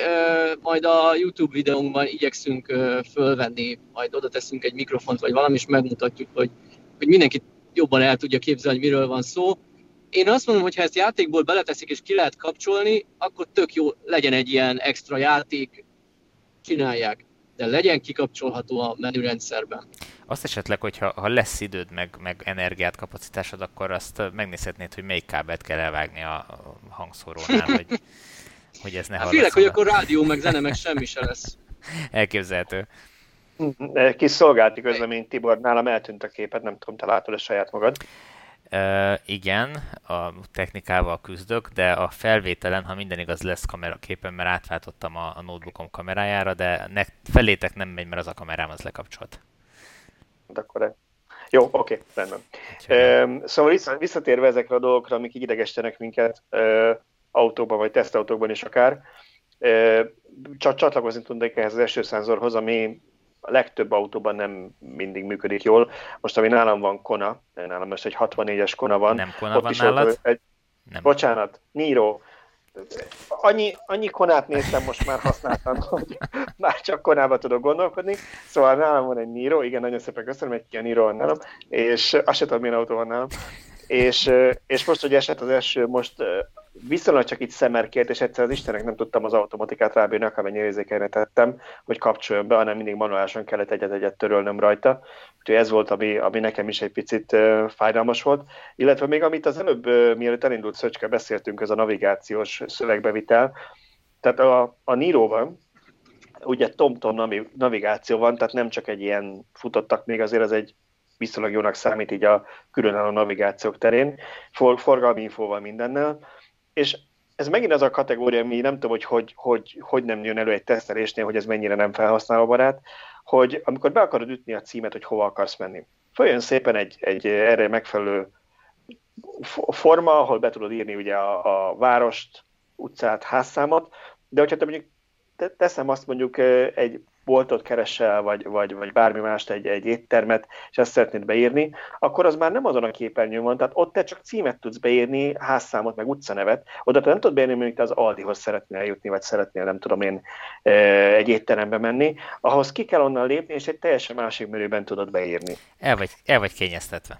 majd a YouTube videónkban igyekszünk fölvenni, majd oda teszünk egy mikrofont, vagy valami, és megmutatjuk, hogy, hogy mindenki jobban el tudja képzelni, hogy miről van szó. Én azt mondom, hogy ha ezt játékból beleteszik és ki lehet kapcsolni, akkor tök jó legyen egy ilyen extra játék, csinálják, de legyen kikapcsolható a menürendszerben. Azt esetleg, hogyha ha lesz időd, meg, meg energiát, kapacitásod, akkor azt megnézhetnéd, hogy melyik kábelt kell elvágni a hangszórónál, hogy, hogy ez ne hát Félek, hogy akkor rádió, meg zene, meg semmi se lesz. Elképzelhető. Kis szolgálti közlemény, Tibor, nálam eltűnt a képet, nem tudom, te látod a saját magad. Uh, igen, a technikával küzdök, de a felvételen, ha minden igaz, lesz kameraképen, mert átváltottam a, a notebookom kamerájára, de ne, felétek nem megy, mert az a kamerám az lekapcsolt. De akkor jó, oké, rendben. Uh, szóval visszatérve ezekre a dolgokra, amik idegesítenek minket uh, autóban, vagy tesztautókban is akár, csak csatlakozni tudnék ehhez az esőszenzorhoz, ami a legtöbb autóban nem mindig működik jól. Most, ami nálam van Kona, nálam most egy 64-es Kona van. Nem Kona van nálad? Egy, nem. Bocsánat, Niro. Annyi, annyi konát néztem most már használtam, hogy már csak konába tudok gondolkodni. Szóval nálam van egy Niro, igen, nagyon szépen köszönöm, egy ilyen Niro van nálam, és azt sem tudom, milyen autó van nálam. És, és most, hogy esett az eső, most viszonylag csak itt szemerkért, és egyszer az Istenek nem tudtam az automatikát rábírni, akármennyi érzékenyre tettem, hogy kapcsoljon be, hanem mindig manuálisan kellett egyet-egyet törölnöm rajta. Úgyhogy ez volt, ami, ami nekem is egy picit uh, fájdalmas volt. Illetve még amit az előbb, uh, mielőtt elindult Szöcske, beszéltünk, ez a navigációs szövegbevitel. Tehát a, a Niro-ban, ugye TomTom navigáció van, tehát nem csak egy ilyen futottak még, azért ez egy viszonylag jónak számít így a különálló navigációk terén, for, forgalmi infóval mindennel, és ez megint az a kategória, ami nem tudom, hogy hogy, hogy hogy nem jön elő egy tesztelésnél, hogy ez mennyire nem felhasználóbarát, hogy amikor be akarod ütni a címet, hogy hova akarsz menni, följön szépen egy, egy erre megfelelő forma, ahol be tudod írni ugye a, a várost, utcát, házszámot, de hogyha te mondjuk teszem azt mondjuk egy boltot keresel, vagy, vagy, vagy bármi mást, egy, egy éttermet, és ezt szeretnéd beírni, akkor az már nem azon a képernyőn van, tehát ott te csak címet tudsz beírni, házszámot, meg utcanevet, oda te nem tudod beírni, mondjuk te az Aldihoz szeretnél eljutni, vagy szeretnél, nem tudom én, egy étterembe menni, ahhoz ki kell onnan lépni, és egy teljesen másik menüben tudod beírni. El vagy, el vagy kényeztetve.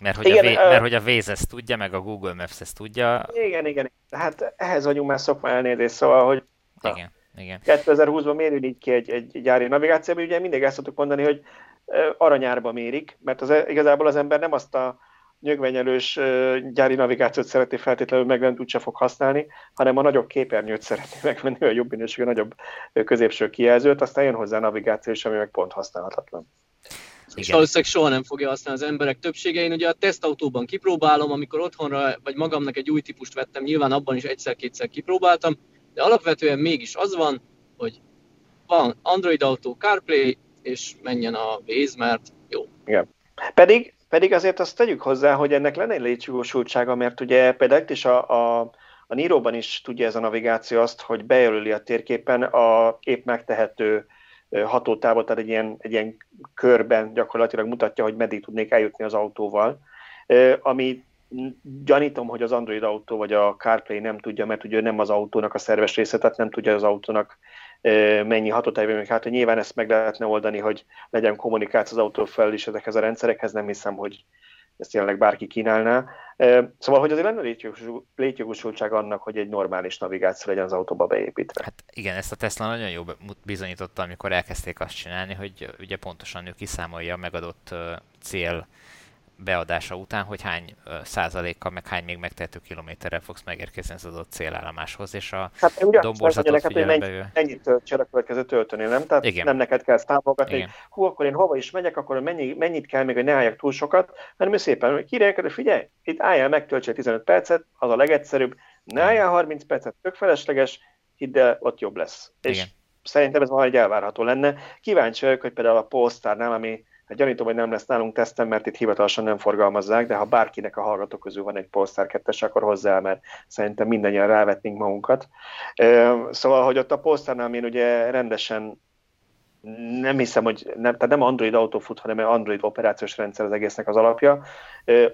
Mert hogy, igen, a, vé, mert hogy a Waze ezt tudja, meg a Google Maps ezt tudja. Igen, igen. Hát ehhez vagyunk már szokva elnézést, szóval, hogy... Igen. Igen. 2020-ban mérül így ki egy, egy gyári navigációban, ugye mindig ezt szoktuk mondani, hogy aranyárba mérik, mert az, igazából az ember nem azt a nyögvenyelős gyári navigációt szereti feltétlenül megvenni, úgyse fog használni, hanem a nagyobb képernyőt szereti megvenni, a jobb minőségű, a nagyobb középső kijelzőt, aztán jön hozzá a navigáció is, ami meg pont használhatatlan. Igen. És valószínűleg soha nem fogja használni az emberek többsége. Én ugye a tesztautóban kipróbálom, amikor otthonra vagy magamnak egy új típust vettem, nyilván abban is egyszer-kétszer kipróbáltam, de alapvetően mégis az van, hogy van Android Auto, CarPlay, és menjen a Waze, mert jó. Igen. Pedig, pedig azért azt tegyük hozzá, hogy ennek lenne egy létjogosultsága, mert ugye például is a, a, a Niro-ban is tudja ez a navigáció azt, hogy bejelöli a térképen a épp megtehető hatótávot, tehát egy ilyen, egy ilyen körben gyakorlatilag mutatja, hogy meddig tudnék eljutni az autóval, ami gyanítom, hogy az Android autó vagy a CarPlay nem tudja, mert ugye nem az autónak a szerves része, tehát nem tudja az autónak mennyi hatótájban még hát, hogy nyilván ezt meg lehetne oldani, hogy legyen kommunikáció az autó fel is ezekhez a rendszerekhez, nem hiszem, hogy ezt jelenleg bárki kínálná. Szóval, hogy azért lenne létjogosultság annak, hogy egy normális navigáció legyen az autóba beépítve. Hát igen, ezt a Tesla nagyon jó bizonyította, amikor elkezdték azt csinálni, hogy ugye pontosan ő kiszámolja a megadott cél beadása után, hogy hány százalékkal, meg hány még megtehető kilométerrel fogsz megérkezni az adott célállomáshoz, és a hát, domborzatot neked, hogy mennyi, mennyit töltsél a következő töltőni, nem? Tehát Igen. nem neked kell számolgatni, hogy hú, akkor én hova is megyek, akkor mennyi, mennyit kell még, hogy ne álljak túl sokat, hanem ő szépen kirejeked, hogy figyelj, itt álljál meg, töltsél 15 percet, az a legegyszerűbb, ne álljál 30 percet, tök felesleges, hidd el, ott jobb lesz. Igen. És szerintem ez valahogy elvárható lenne. Kíváncsi vagyok, hogy például a Polestarnál, ami Hát gyanítom, hogy nem lesz nálunk tesztem, mert itt hivatalosan nem forgalmazzák, de ha bárkinek a hallgatók közül van egy Polestar 2 akkor hozzá, mert szerintem mindannyian rávetnénk magunkat. Szóval, hogy ott a Polestarnál én ugye rendesen nem hiszem, hogy nem, tehát nem Android autó fut, hanem Android operációs rendszer az egésznek az alapja.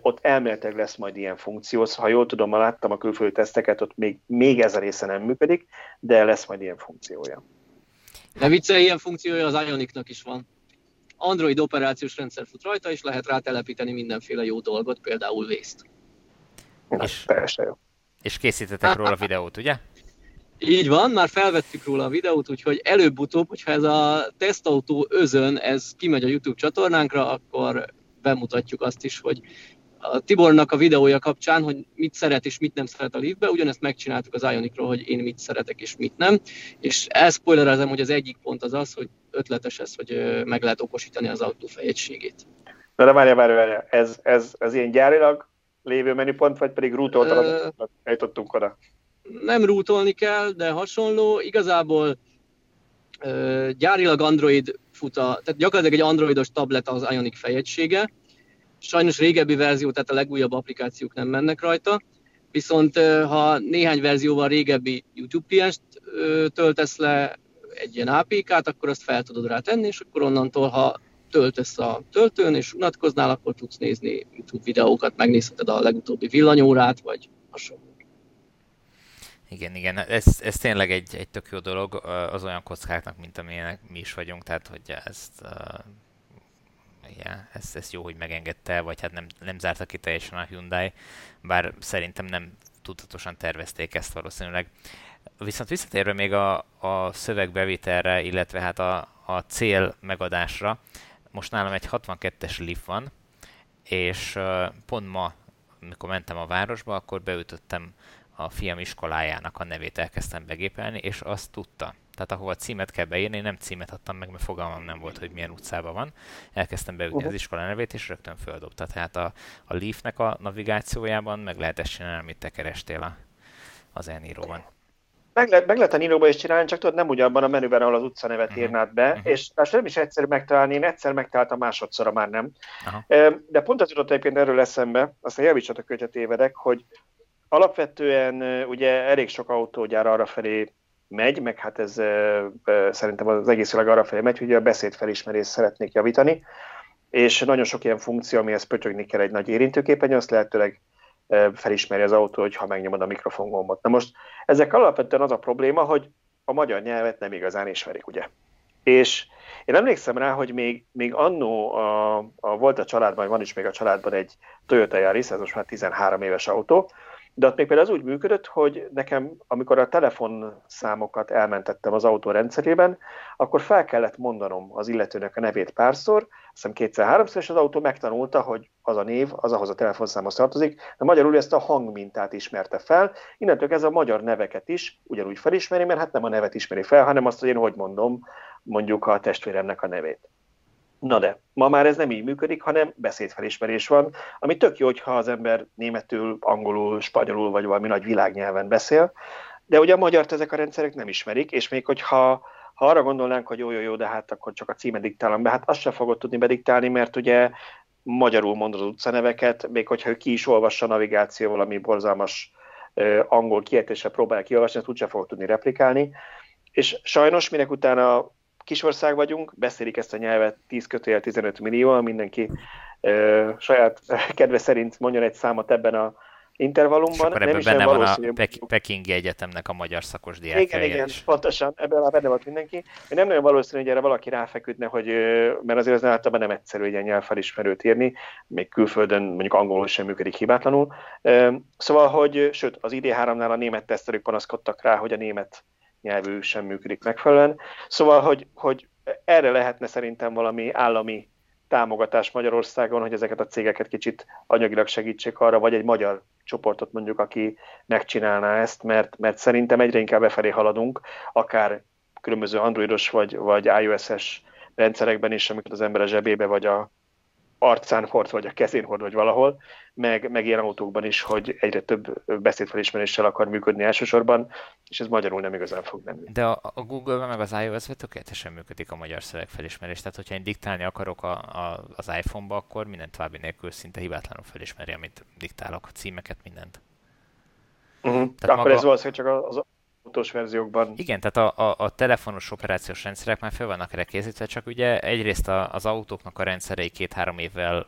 Ott elméletileg lesz majd ilyen funkció, szóval, ha jól tudom, ma láttam a külföldi teszteket, ott még, még ez a része nem működik, de lesz majd ilyen funkciója. De vicce, ilyen funkciója az Ionicnak is van. Android operációs rendszer fut rajta, és lehet rá telepíteni mindenféle jó dolgot, például vészt. És, teljesen jó. És készítettek róla videót, ugye? Így van, már felvettük róla a videót, úgyhogy előbb-utóbb, hogyha ez a tesztautó özön, ez kimegy a YouTube csatornánkra, akkor bemutatjuk azt is, hogy a Tibornak a videója kapcsán, hogy mit szeret és mit nem szeret a liftbe, ugyanezt megcsináltuk az Ionicról, hogy én mit szeretek és mit nem, és elszpoilerezem, hogy az egyik pont az az, hogy ötletes ez, hogy meg lehet okosítani az autó fejegységét. Na de várja, várja, várja. Ez, ez, ez ilyen gyárilag lévő menüpont, vagy pedig rútoltan eljutottunk oda? Nem rútolni kell, de hasonló. Igazából gyárilag Android fut a, tehát gyakorlatilag egy androidos tablet az Ionic fejegysége, Sajnos régebbi verzió, tehát a legújabb applikációk nem mennek rajta, viszont ha néhány verzióval régebbi YouTube klienst töltesz le egy ilyen APK-t, akkor azt fel tudod rá tenni, és akkor onnantól, ha töltesz a töltőn, és unatkoznál, akkor tudsz nézni YouTube videókat, megnézheted a legutóbbi villanyórát, vagy hasonló. Igen, igen, ez, ez tényleg egy, egy tök jó dolog az olyan kockáknak, mint amilyenek mi is vagyunk, tehát hogy ezt igen, ez, ez jó, hogy megengedte, vagy hát nem, nem zárta ki teljesen a Hyundai, bár szerintem nem tudatosan tervezték ezt valószínűleg. Viszont visszatérve még a, a szövegbevitelre, illetve hát a, a cél megadásra, most nálam egy 62-es Leaf van, és pont ma, amikor mentem a városba, akkor beütöttem a fiam iskolájának a nevét elkezdtem begépelni, és azt tudta. Tehát ahova címet kell beírni, én nem címet adtam meg, mert fogalmam nem volt, hogy milyen utcában van. Elkezdtem beütni uh-huh. az iskola nevét, és rögtön földobta. Tehát a, a Leaf-nek a navigációjában meg lehet ezt csinálni, amit te kerestél a, az elníróban. Meg, lehet, meg lehet a Nino-ba is csinálni, csak tudod, nem ugyanabban a menüben, ahol az utcanevet uh-huh. írnád be, uh-huh. és azt nem is egyszer megtalálni, én egyszer megtaláltam, másodszorra már nem. Uh-huh. De pont az jutott egyébként erről eszembe, aztán javítsatok, hogyha tévedek, hogy alapvetően ugye elég sok autógyár arra felé megy, meg hát ez szerintem az egész világ arra felé megy, hogy a beszédfelismerést szeretnék javítani, és nagyon sok ilyen funkció, amihez pötyögni kell egy nagy érintőképernyő, azt lehetőleg felismeri az autó, hogy ha megnyomod a mikrofon gombot. Na most ezek alapvetően az a probléma, hogy a magyar nyelvet nem igazán ismerik, ugye? És én emlékszem rá, hogy még, még annó a, a, volt a családban, van is még a családban egy Toyota Yaris, ez most már 13 éves autó, de ott még például az úgy működött, hogy nekem, amikor a telefonszámokat elmentettem az autó rendszerében, akkor fel kellett mondanom az illetőnek a nevét párszor, hiszem kétszer-háromszor, és az autó megtanulta, hogy az a név, az ahhoz a telefonszámhoz tartozik, de magyarul ezt a hangmintát ismerte fel. Innentől ez a magyar neveket is ugyanúgy felismeri, mert hát nem a nevet ismeri fel, hanem azt, hogy én hogy mondom mondjuk a testvéremnek a nevét. Na de, ma már ez nem így működik, hanem beszédfelismerés van, ami tök jó, hogyha az ember németül, angolul, spanyolul vagy valami nagy világnyelven beszél, de ugye a magyart ezek a rendszerek nem ismerik, és még hogyha ha arra gondolnánk, hogy jó, jó, jó, de hát akkor csak a címet diktálom be, hát azt sem fogod tudni bediktálni, mert ugye magyarul mondod az utcaneveket, még hogyha ő ki is olvassa a navigáció valami borzalmas uh, angol kiejtéssel próbálja kiolvasni, azt úgysem fogod tudni replikálni. És sajnos minek utána kisország vagyunk, beszélik ezt a nyelvet 10 kötőjel 15 millió, mindenki ö, saját kedve szerint mondjon egy számot ebben a intervallumban. Nem is benne van a Pek- Pekingi Egyetemnek a magyar szakos diákja. Igen, igen, is. pontosan, ebben már benne volt mindenki. Nem nagyon valószínű, hogy erre valaki ráfeküdne, hogy, mert azért az általában nem egyszerű egy ilyen nyelvfelismerőt írni, még külföldön mondjuk angolul sem működik hibátlanul. Szóval, hogy sőt, az ID3-nál a német tesztelők panaszkodtak rá, hogy a német nyelvű sem működik megfelelően. Szóval, hogy, hogy erre lehetne szerintem valami állami támogatás Magyarországon, hogy ezeket a cégeket kicsit anyagilag segítsék arra, vagy egy magyar csoportot mondjuk, aki megcsinálná ezt, mert, mert szerintem egyre inkább befelé haladunk, akár különböző androidos vagy, vagy iOS-es rendszerekben is, amikor az ember a zsebébe vagy a arcán hord, vagy a kezén hord, vagy valahol, meg, meg ilyen autókban is, hogy egyre több beszédfelismeréssel akar működni elsősorban, és ez magyarul nem igazán fog menni. De a, a Google-ben meg az iOS-ben tökéletesen működik a magyar szövegfelismerés, tehát hogyha én diktálni akarok a, a, az iPhone-ba, akkor minden további nélkül szinte hibátlanul felismeri, amit diktálok, a címeket, mindent. Uh-huh. Tehát akkor maga... ez valószínűleg csak az autós verziókban. Igen, tehát a, a, a telefonos operációs rendszerek már fel vannak erre készítve, csak ugye egyrészt a, az autóknak a rendszerei két-három évvel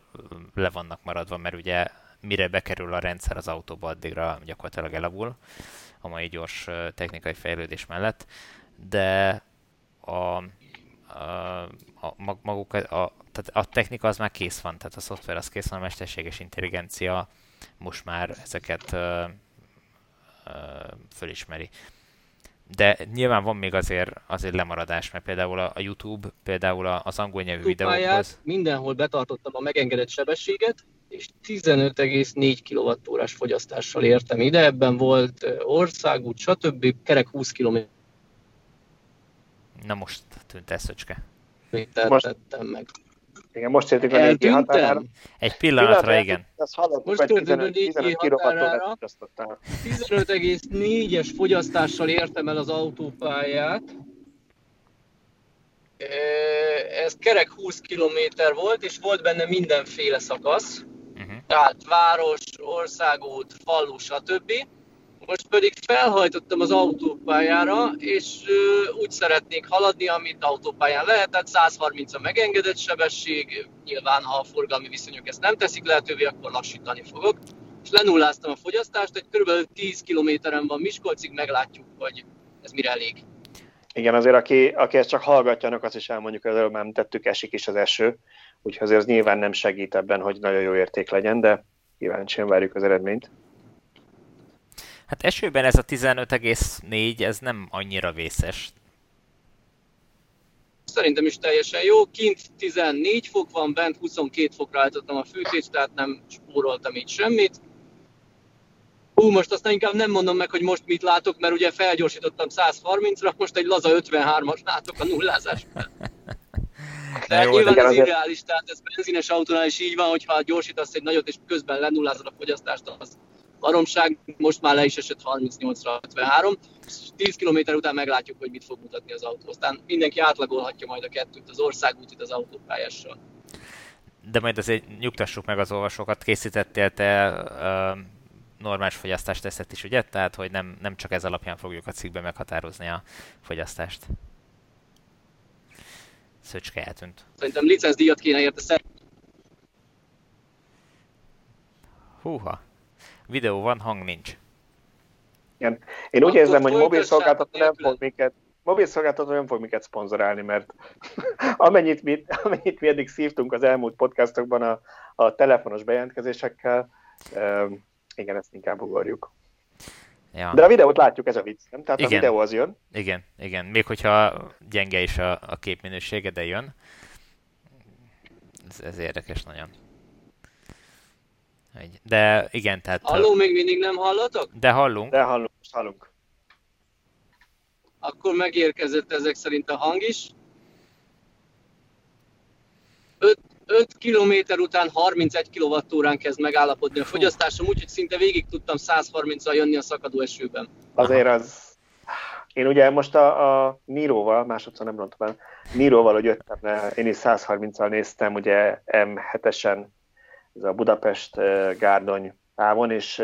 le vannak maradva, mert ugye mire bekerül a rendszer az autóba, addigra gyakorlatilag elavul a mai gyors technikai fejlődés mellett, de a, a, a, maguk, a, tehát a technika az már kész van, tehát a szoftver az kész van, a mesterséges intelligencia most már ezeket ö, ö, fölismeri. De nyilván van még azért, azért lemaradás, mert például a, YouTube, például az angol nyelvű videókhoz... Mindenhol betartottam a megengedett sebességet, és 15,4 kWh fogyasztással értem ide, ebben volt országút, stb. kerek 20 km. Na most tűnt ez szöcske. Most tettem meg. Igen, most értük a négy határára. Egy pillanatra, igen. most történt a négy határára. 15,4-es fogyasztással értem el az autópályát. Ez kerek 20 km volt, és volt benne mindenféle szakasz. Uh-huh. Tehát város, országút, falu, stb. Most pedig felhajtottam az autópályára, és úgy szeretnék haladni, amit autópályán lehet, tehát 130 a megengedett sebesség, nyilván ha a forgalmi viszonyok ezt nem teszik lehetővé, akkor lassítani fogok. És lenulláztam a fogyasztást, egy kb. 10 kilométeren van Miskolcig, meglátjuk, hogy ez mire elég. Igen, azért aki, aki ezt csak hallgatja, annak azt is elmondjuk, hogy előbb már tettük, esik is az eső, úgyhogy azért az nyilván nem segít ebben, hogy nagyon jó érték legyen, de kíváncsian várjuk az eredményt. Hát esőben ez a 15,4, ez nem annyira vészes. Szerintem is teljesen jó. Kint 14 fok van, bent 22 fokra állítottam a fűtést, tehát nem spóroltam így semmit. Hú, most azt inkább nem mondom meg, hogy most mit látok, mert ugye felgyorsítottam 130-ra, most egy laza 53-as látok a nullázásban. De jó, nyilván ez azért... irreális, tehát ez benzines autónál is így van, hogyha gyorsítasz egy nagyot és közben lenullázod a fogyasztást, az baromság, most már le is esett 38-ra 53, 10 km után meglátjuk, hogy mit fog mutatni az autó. Aztán mindenki átlagolhatja majd a kettőt, az országútit az autópályással. De majd azért nyugtassuk meg az olvasókat, készítettél te uh, normális fogyasztást tesztet is, ugye? Tehát, hogy nem, nem csak ez alapján fogjuk a cikkben meghatározni a fogyasztást. Szöcske eltűnt. Szerintem licencdíjat kéne érte szerint. Húha. Videó van, hang nincs. Igen. Én úgy érzem, hogy mobil szolgáltató nem fog minket, mobil szolgáltató nem fog minket szponzorálni, mert amennyit mi, amennyit mi eddig szívtunk az elmúlt podcastokban a, a telefonos bejelentkezésekkel, um, igen, ezt inkább ugorjuk. Ja. De a videót látjuk, ez a vicc, nem? Tehát igen. a videó az jön. Igen, igen. Még hogyha gyenge is a, a képminősége, de jön. Ez, ez érdekes nagyon. De igen, tehát... Halló, még mindig nem hallatok? De hallunk. De hallunk, hallunk. Akkor megérkezett ezek szerint a hang is. 5, 5 km után 31 kWh kezd megállapodni a fogyasztásom, úgyhogy szinte végig tudtam 130-al jönni a szakadó esőben. Azért az... Én ugye most a, a Niroval, másodszor nem rontom el, Niroval, hogy jöttem, én is 130-al néztem, ugye M7-esen ez a Budapest Gárdony távon, és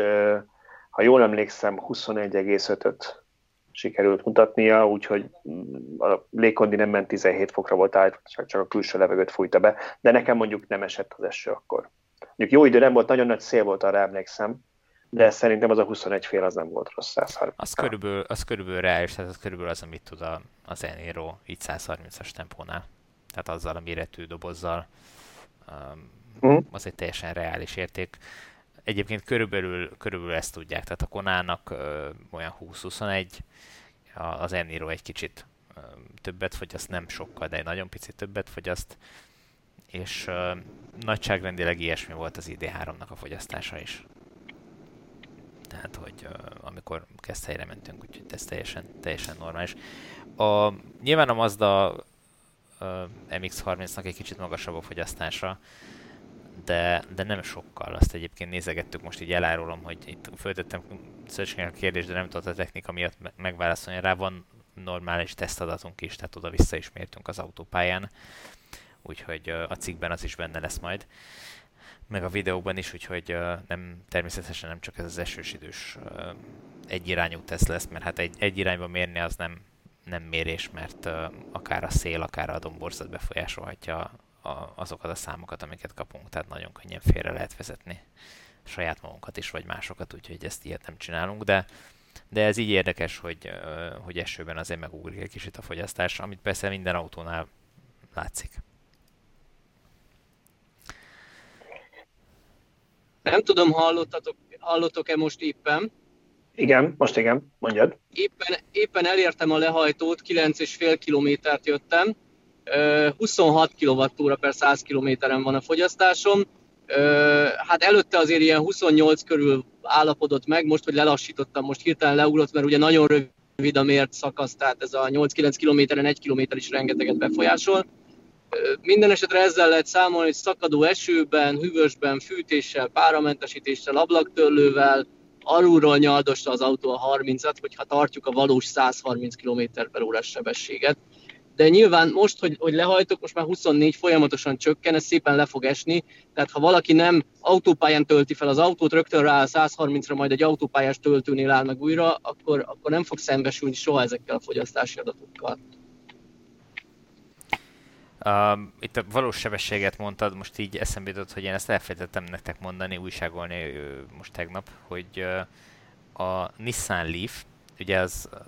ha jól emlékszem, 21,5-öt sikerült mutatnia, úgyhogy mm, a légkondi nem ment 17 fokra volt állítva, csak, a külső levegőt fújta be, de nekem mondjuk nem esett az eső akkor. Mondjuk jó idő nem volt, nagyon nagy szél volt, arra emlékszem, de szerintem az a 21 fél az nem volt rossz 130. Az körülbelül, az körülbelül reális, tehát az körülbelül az, amit tud a, az Eniro így 130-as tempónál. Tehát azzal a méretű dobozzal. Uh-huh. az egy teljesen reális érték. Egyébként körülbelül, körülbelül ezt tudják, tehát a Konának ö, olyan 20-21, az Eniro egy kicsit többet fogyaszt, nem sokkal, de egy nagyon picit többet fogyaszt, és ö, nagyságrendileg ilyesmi volt az ID3-nak a fogyasztása is. Tehát, hogy ö, amikor kezd helyre mentünk, úgyhogy ez teljesen, teljesen normális. A, nyilván a Mazda MX-30-nak egy kicsit magasabb a fogyasztása, de, de nem sokkal. Azt egyébként nézegettük, most így elárulom, hogy itt föltettem Szöcskének a kérdést, de nem tudott a technika miatt megválaszolni rá. Van normális tesztadatunk is, tehát oda-vissza is mértünk az autópályán, úgyhogy a cikkben az is benne lesz majd meg a videóban is, úgyhogy nem, természetesen nem csak ez az esős idős egyirányú teszt lesz, mert hát egy, egy irányba mérni az nem, nem mérés, mert akár a szél, akár a domborzat befolyásolhatja a, azokat a számokat, amiket kapunk, tehát nagyon könnyen félre lehet vezetni saját magunkat is, vagy másokat, úgyhogy ezt ilyet nem csinálunk, de, de ez így érdekes, hogy, hogy esőben azért megugrik egy kicsit a fogyasztás, amit persze minden autónál látszik. Nem tudom, hallottatok, hallottok-e most éppen? Igen, most igen, mondjad. Éppen, éppen elértem a lehajtót, 9,5 kilométert jöttem, 26 kWh per 100 kilométeren van a fogyasztásom, hát előtte azért ilyen 28 körül állapodott meg, most, hogy lelassítottam, most hirtelen leugrott, mert ugye nagyon rövid a mért szakasz, tehát ez a 8-9 kilométeren 1 kilométer is rengeteget befolyásol. Minden esetre ezzel lehet számolni, hogy szakadó esőben, hűvösben, fűtéssel, páramentesítéssel, ablaktörlővel, alulról nyaldosta az autó a 30-at, hogyha tartjuk a valós 130 km per órás sebességet de nyilván most, hogy, hogy lehajtok, most már 24 folyamatosan csökken, ez szépen le fog esni, tehát ha valaki nem autópályán tölti fel az autót, rögtön rá 130-ra, majd egy autópályás töltőnél áll meg újra, akkor, akkor nem fog szembesülni soha ezekkel a fogyasztási adatokkal. Uh, itt a valós sebességet mondtad, most így eszembe jutott, hogy én ezt elfelejtettem nektek mondani, újságolni most tegnap, hogy a Nissan Leaf, ugye az uh,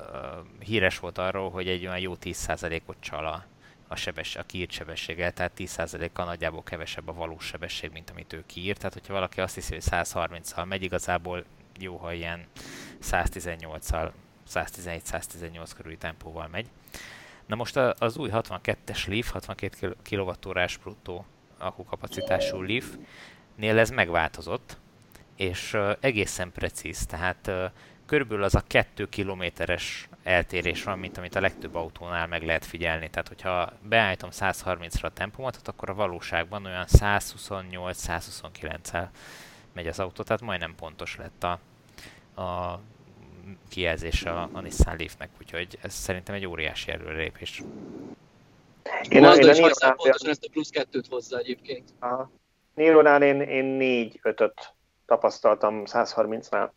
híres volt arról, hogy egy olyan jó 10%-ot csal a, a, sebess, a kiírt sebességgel, tehát 10%-kal nagyjából kevesebb a valós sebesség, mint amit ő kiírt. Tehát, hogyha valaki azt hiszi, hogy 130-al megy, igazából jó, ha ilyen 118-al, 111-118 körüli tempóval megy. Na most az új 62-es Leaf, 62 kWh-s bruttó akkukapacitású Leaf, nél ez megváltozott, és egészen precíz, tehát körülbelül az a 2 kilométeres eltérés van, mint amit a legtöbb autónál meg lehet figyelni. Tehát, hogyha beállítom 130-ra a tempomatot, akkor a valóságban olyan 128-129-el megy az autó, tehát majdnem pontos lett a, a kijelzés a, a Nissan Leaf-nek, úgyhogy ez szerintem egy óriási előrelépés. Én, Mazda is pontosan ezt a plusz kettőt hozza egyébként. Nilonál én, én 4-5-öt tapasztaltam 130-nál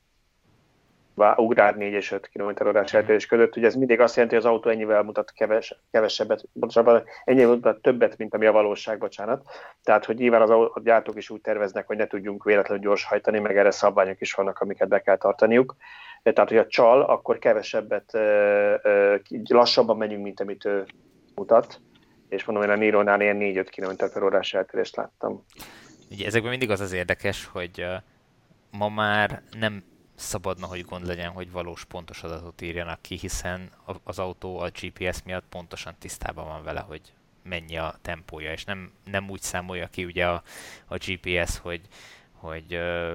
ugrál 4 és 5 km órás eltérés között. Ugye ez mindig azt jelenti, hogy az autó ennyivel mutat keves, kevesebbet, pontosabban ennyivel mutat többet, mint ami a valóság, bocsánat. Tehát, hogy nyilván az a gyártók is úgy terveznek, hogy ne tudjunk véletlenül gyors hajtani, meg erre szabványok is vannak, amiket be kell tartaniuk. Tehát, hogy a csal, akkor kevesebbet, lassabban megyünk, mint amit ő mutat. És mondom, én a Nironál ilyen 4-5 km per órás eltérést láttam. Ugye ezekben mindig az az érdekes, hogy ma már nem szabadna, hogy gond legyen, hogy valós pontos adatot írjanak ki, hiszen az autó a GPS miatt pontosan tisztában van vele, hogy mennyi a tempója, és nem, nem úgy számolja ki ugye a, a GPS, hogy, hogy ö,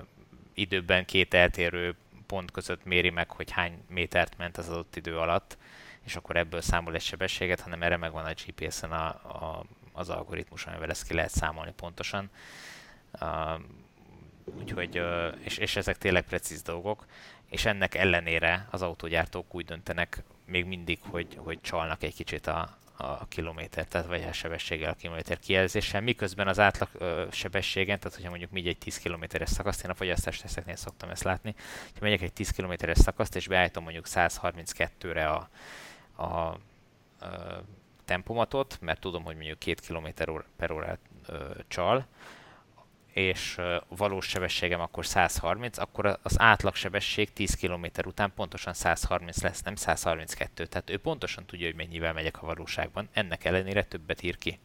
időben két eltérő pont között méri meg, hogy hány métert ment az adott idő alatt, és akkor ebből számol egy sebességet, hanem erre megvan a GPS-en a, a, az algoritmus, amivel ezt ki lehet számolni pontosan. Úgyhogy, és, és ezek tényleg precíz dolgok, és ennek ellenére az autógyártók úgy döntenek még mindig, hogy, hogy csalnak egy kicsit a, a kilométer, tehát vagy a sebességgel a kilométer kijelzéssel, miközben az átlag ö, sebességen, tehát hogyha mondjuk még egy 10 kilométeres szakaszt, én a fogyasztás teszeknél szoktam ezt látni, ha megyek egy 10 kilométeres szakaszt, és beállítom mondjuk 132-re a, a, a tempomatot, mert tudom, hogy mondjuk 2 km per órát csal, és valós sebességem akkor 130, akkor az átlagsebesség 10 km után pontosan 130 lesz, nem 132. Tehát ő pontosan tudja, hogy mennyivel megyek a valóságban. Ennek ellenére többet ír ki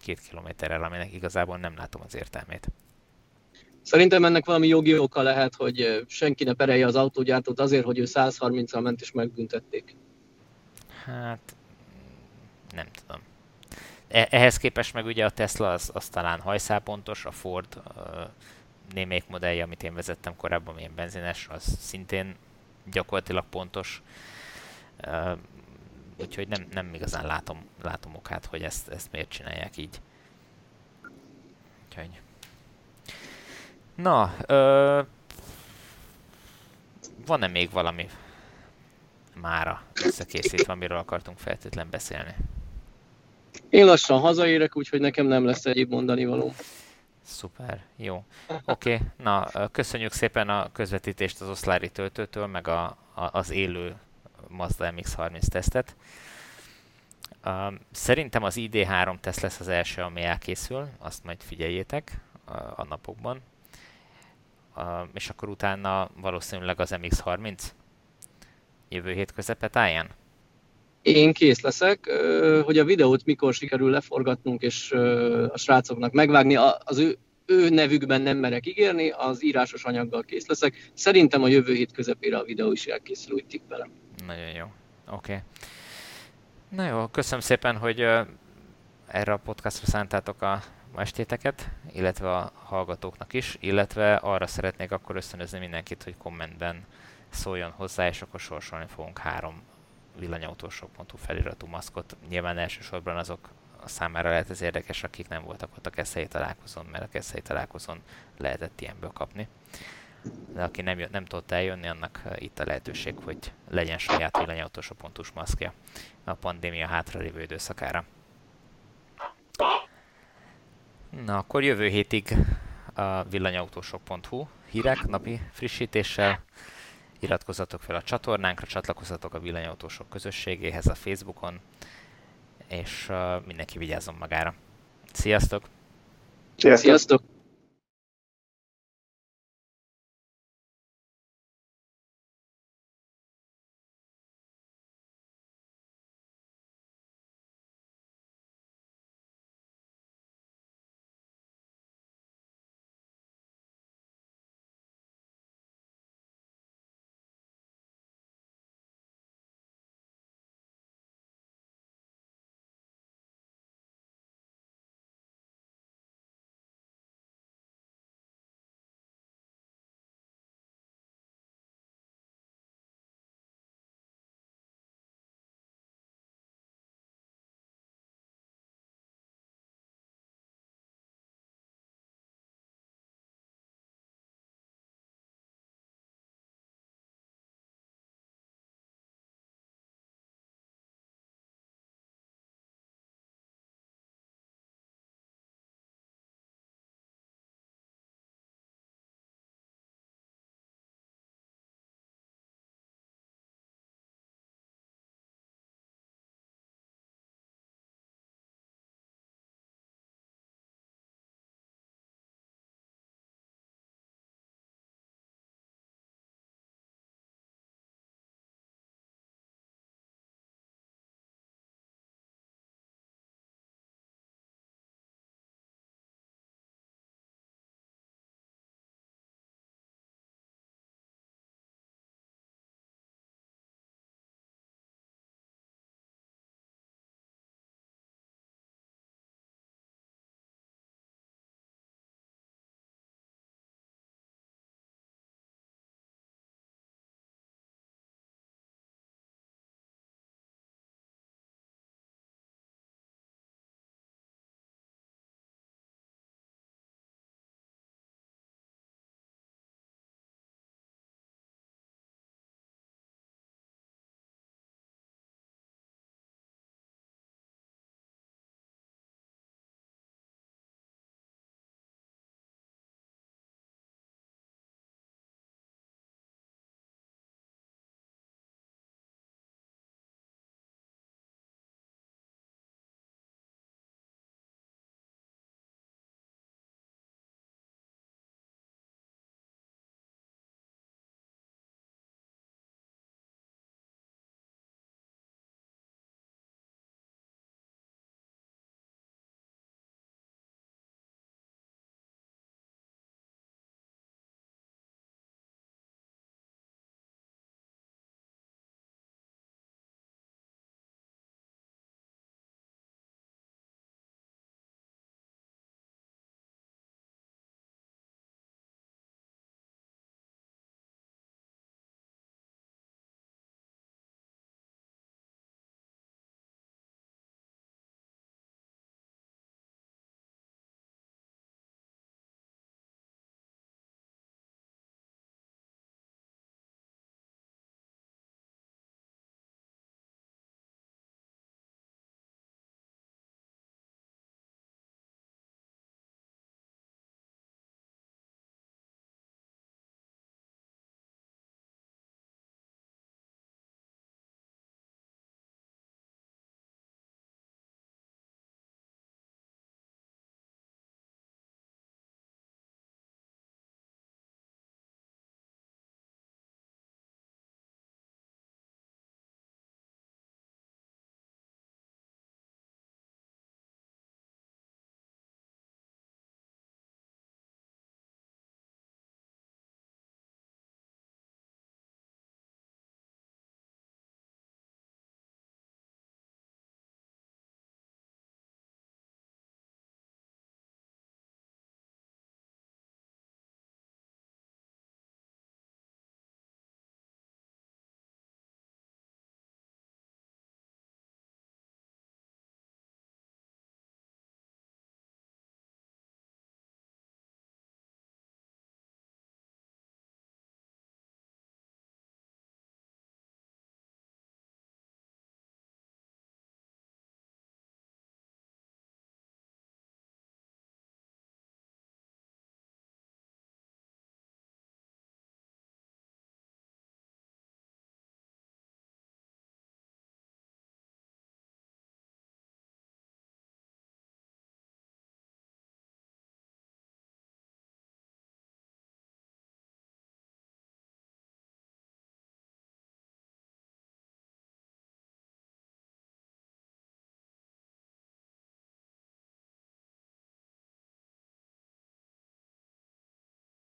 két kilométerrel, aminek igazából nem látom az értelmét. Szerintem ennek valami jogi oka lehet, hogy senki ne perelje az autógyártót azért, hogy ő 130-al ment és megbüntették. Hát nem tudom. E-, ehhez képest meg ugye a Tesla az, az talán hajszálpontos, a Ford némelyik modellje, amit én vezettem korábban, ilyen benzines, az szintén gyakorlatilag pontos. Úgyhogy nem, nem igazán látom, látom okát, hogy ezt, ezt miért csinálják így. Úgyhogy. Na, uh, van-e még valami mára összekészítve, amiről akartunk feltétlen beszélni? Én lassan hazaérek, úgyhogy nekem nem lesz egyéb mondani való. Szuper, jó. Oké, okay. na köszönjük szépen a közvetítést az oszlári töltőtől, meg a, a, az élő Mazda MX-30 tesztet. Uh, szerintem az ID3 teszt lesz az első, ami elkészül, azt majd figyeljétek a, a napokban. Uh, és akkor utána valószínűleg az MX-30 jövő hét közepetáján? Én kész leszek, hogy a videót mikor sikerül leforgatnunk, és a srácoknak megvágni, az ő, ő nevükben nem merek ígérni, az írásos anyaggal kész leszek. Szerintem a jövő hét közepére a videó is elkészül, úgy tippelem. Nagyon jó. Oké. Okay. Na jó, köszönöm szépen, hogy erre a podcastra szántátok a ma estéteket, illetve a hallgatóknak is, illetve arra szeretnék akkor ösztönözni mindenkit, hogy kommentben szóljon hozzá, és akkor sorsolni fogunk három villanyautósok.hu feliratú maszkot. Nyilván elsősorban azok számára lehet ez érdekes, akik nem voltak ott a keszei találkozón, mert a keszei találkozón lehetett ilyenből kapni. De aki nem, nem tudott eljönni, annak eh, itt a lehetőség, hogy legyen saját villanyautósok.hu maszkja a pandémia hátralévő időszakára. Na, akkor jövő hétig a villanyautósok.hu hírek napi frissítéssel, iratkozzatok fel a csatornánkra, csatlakozzatok a villanyautósok közösségéhez a Facebookon, és uh, mindenki vigyázzon magára. Sziasztok! Sziasztok! Sziasztok.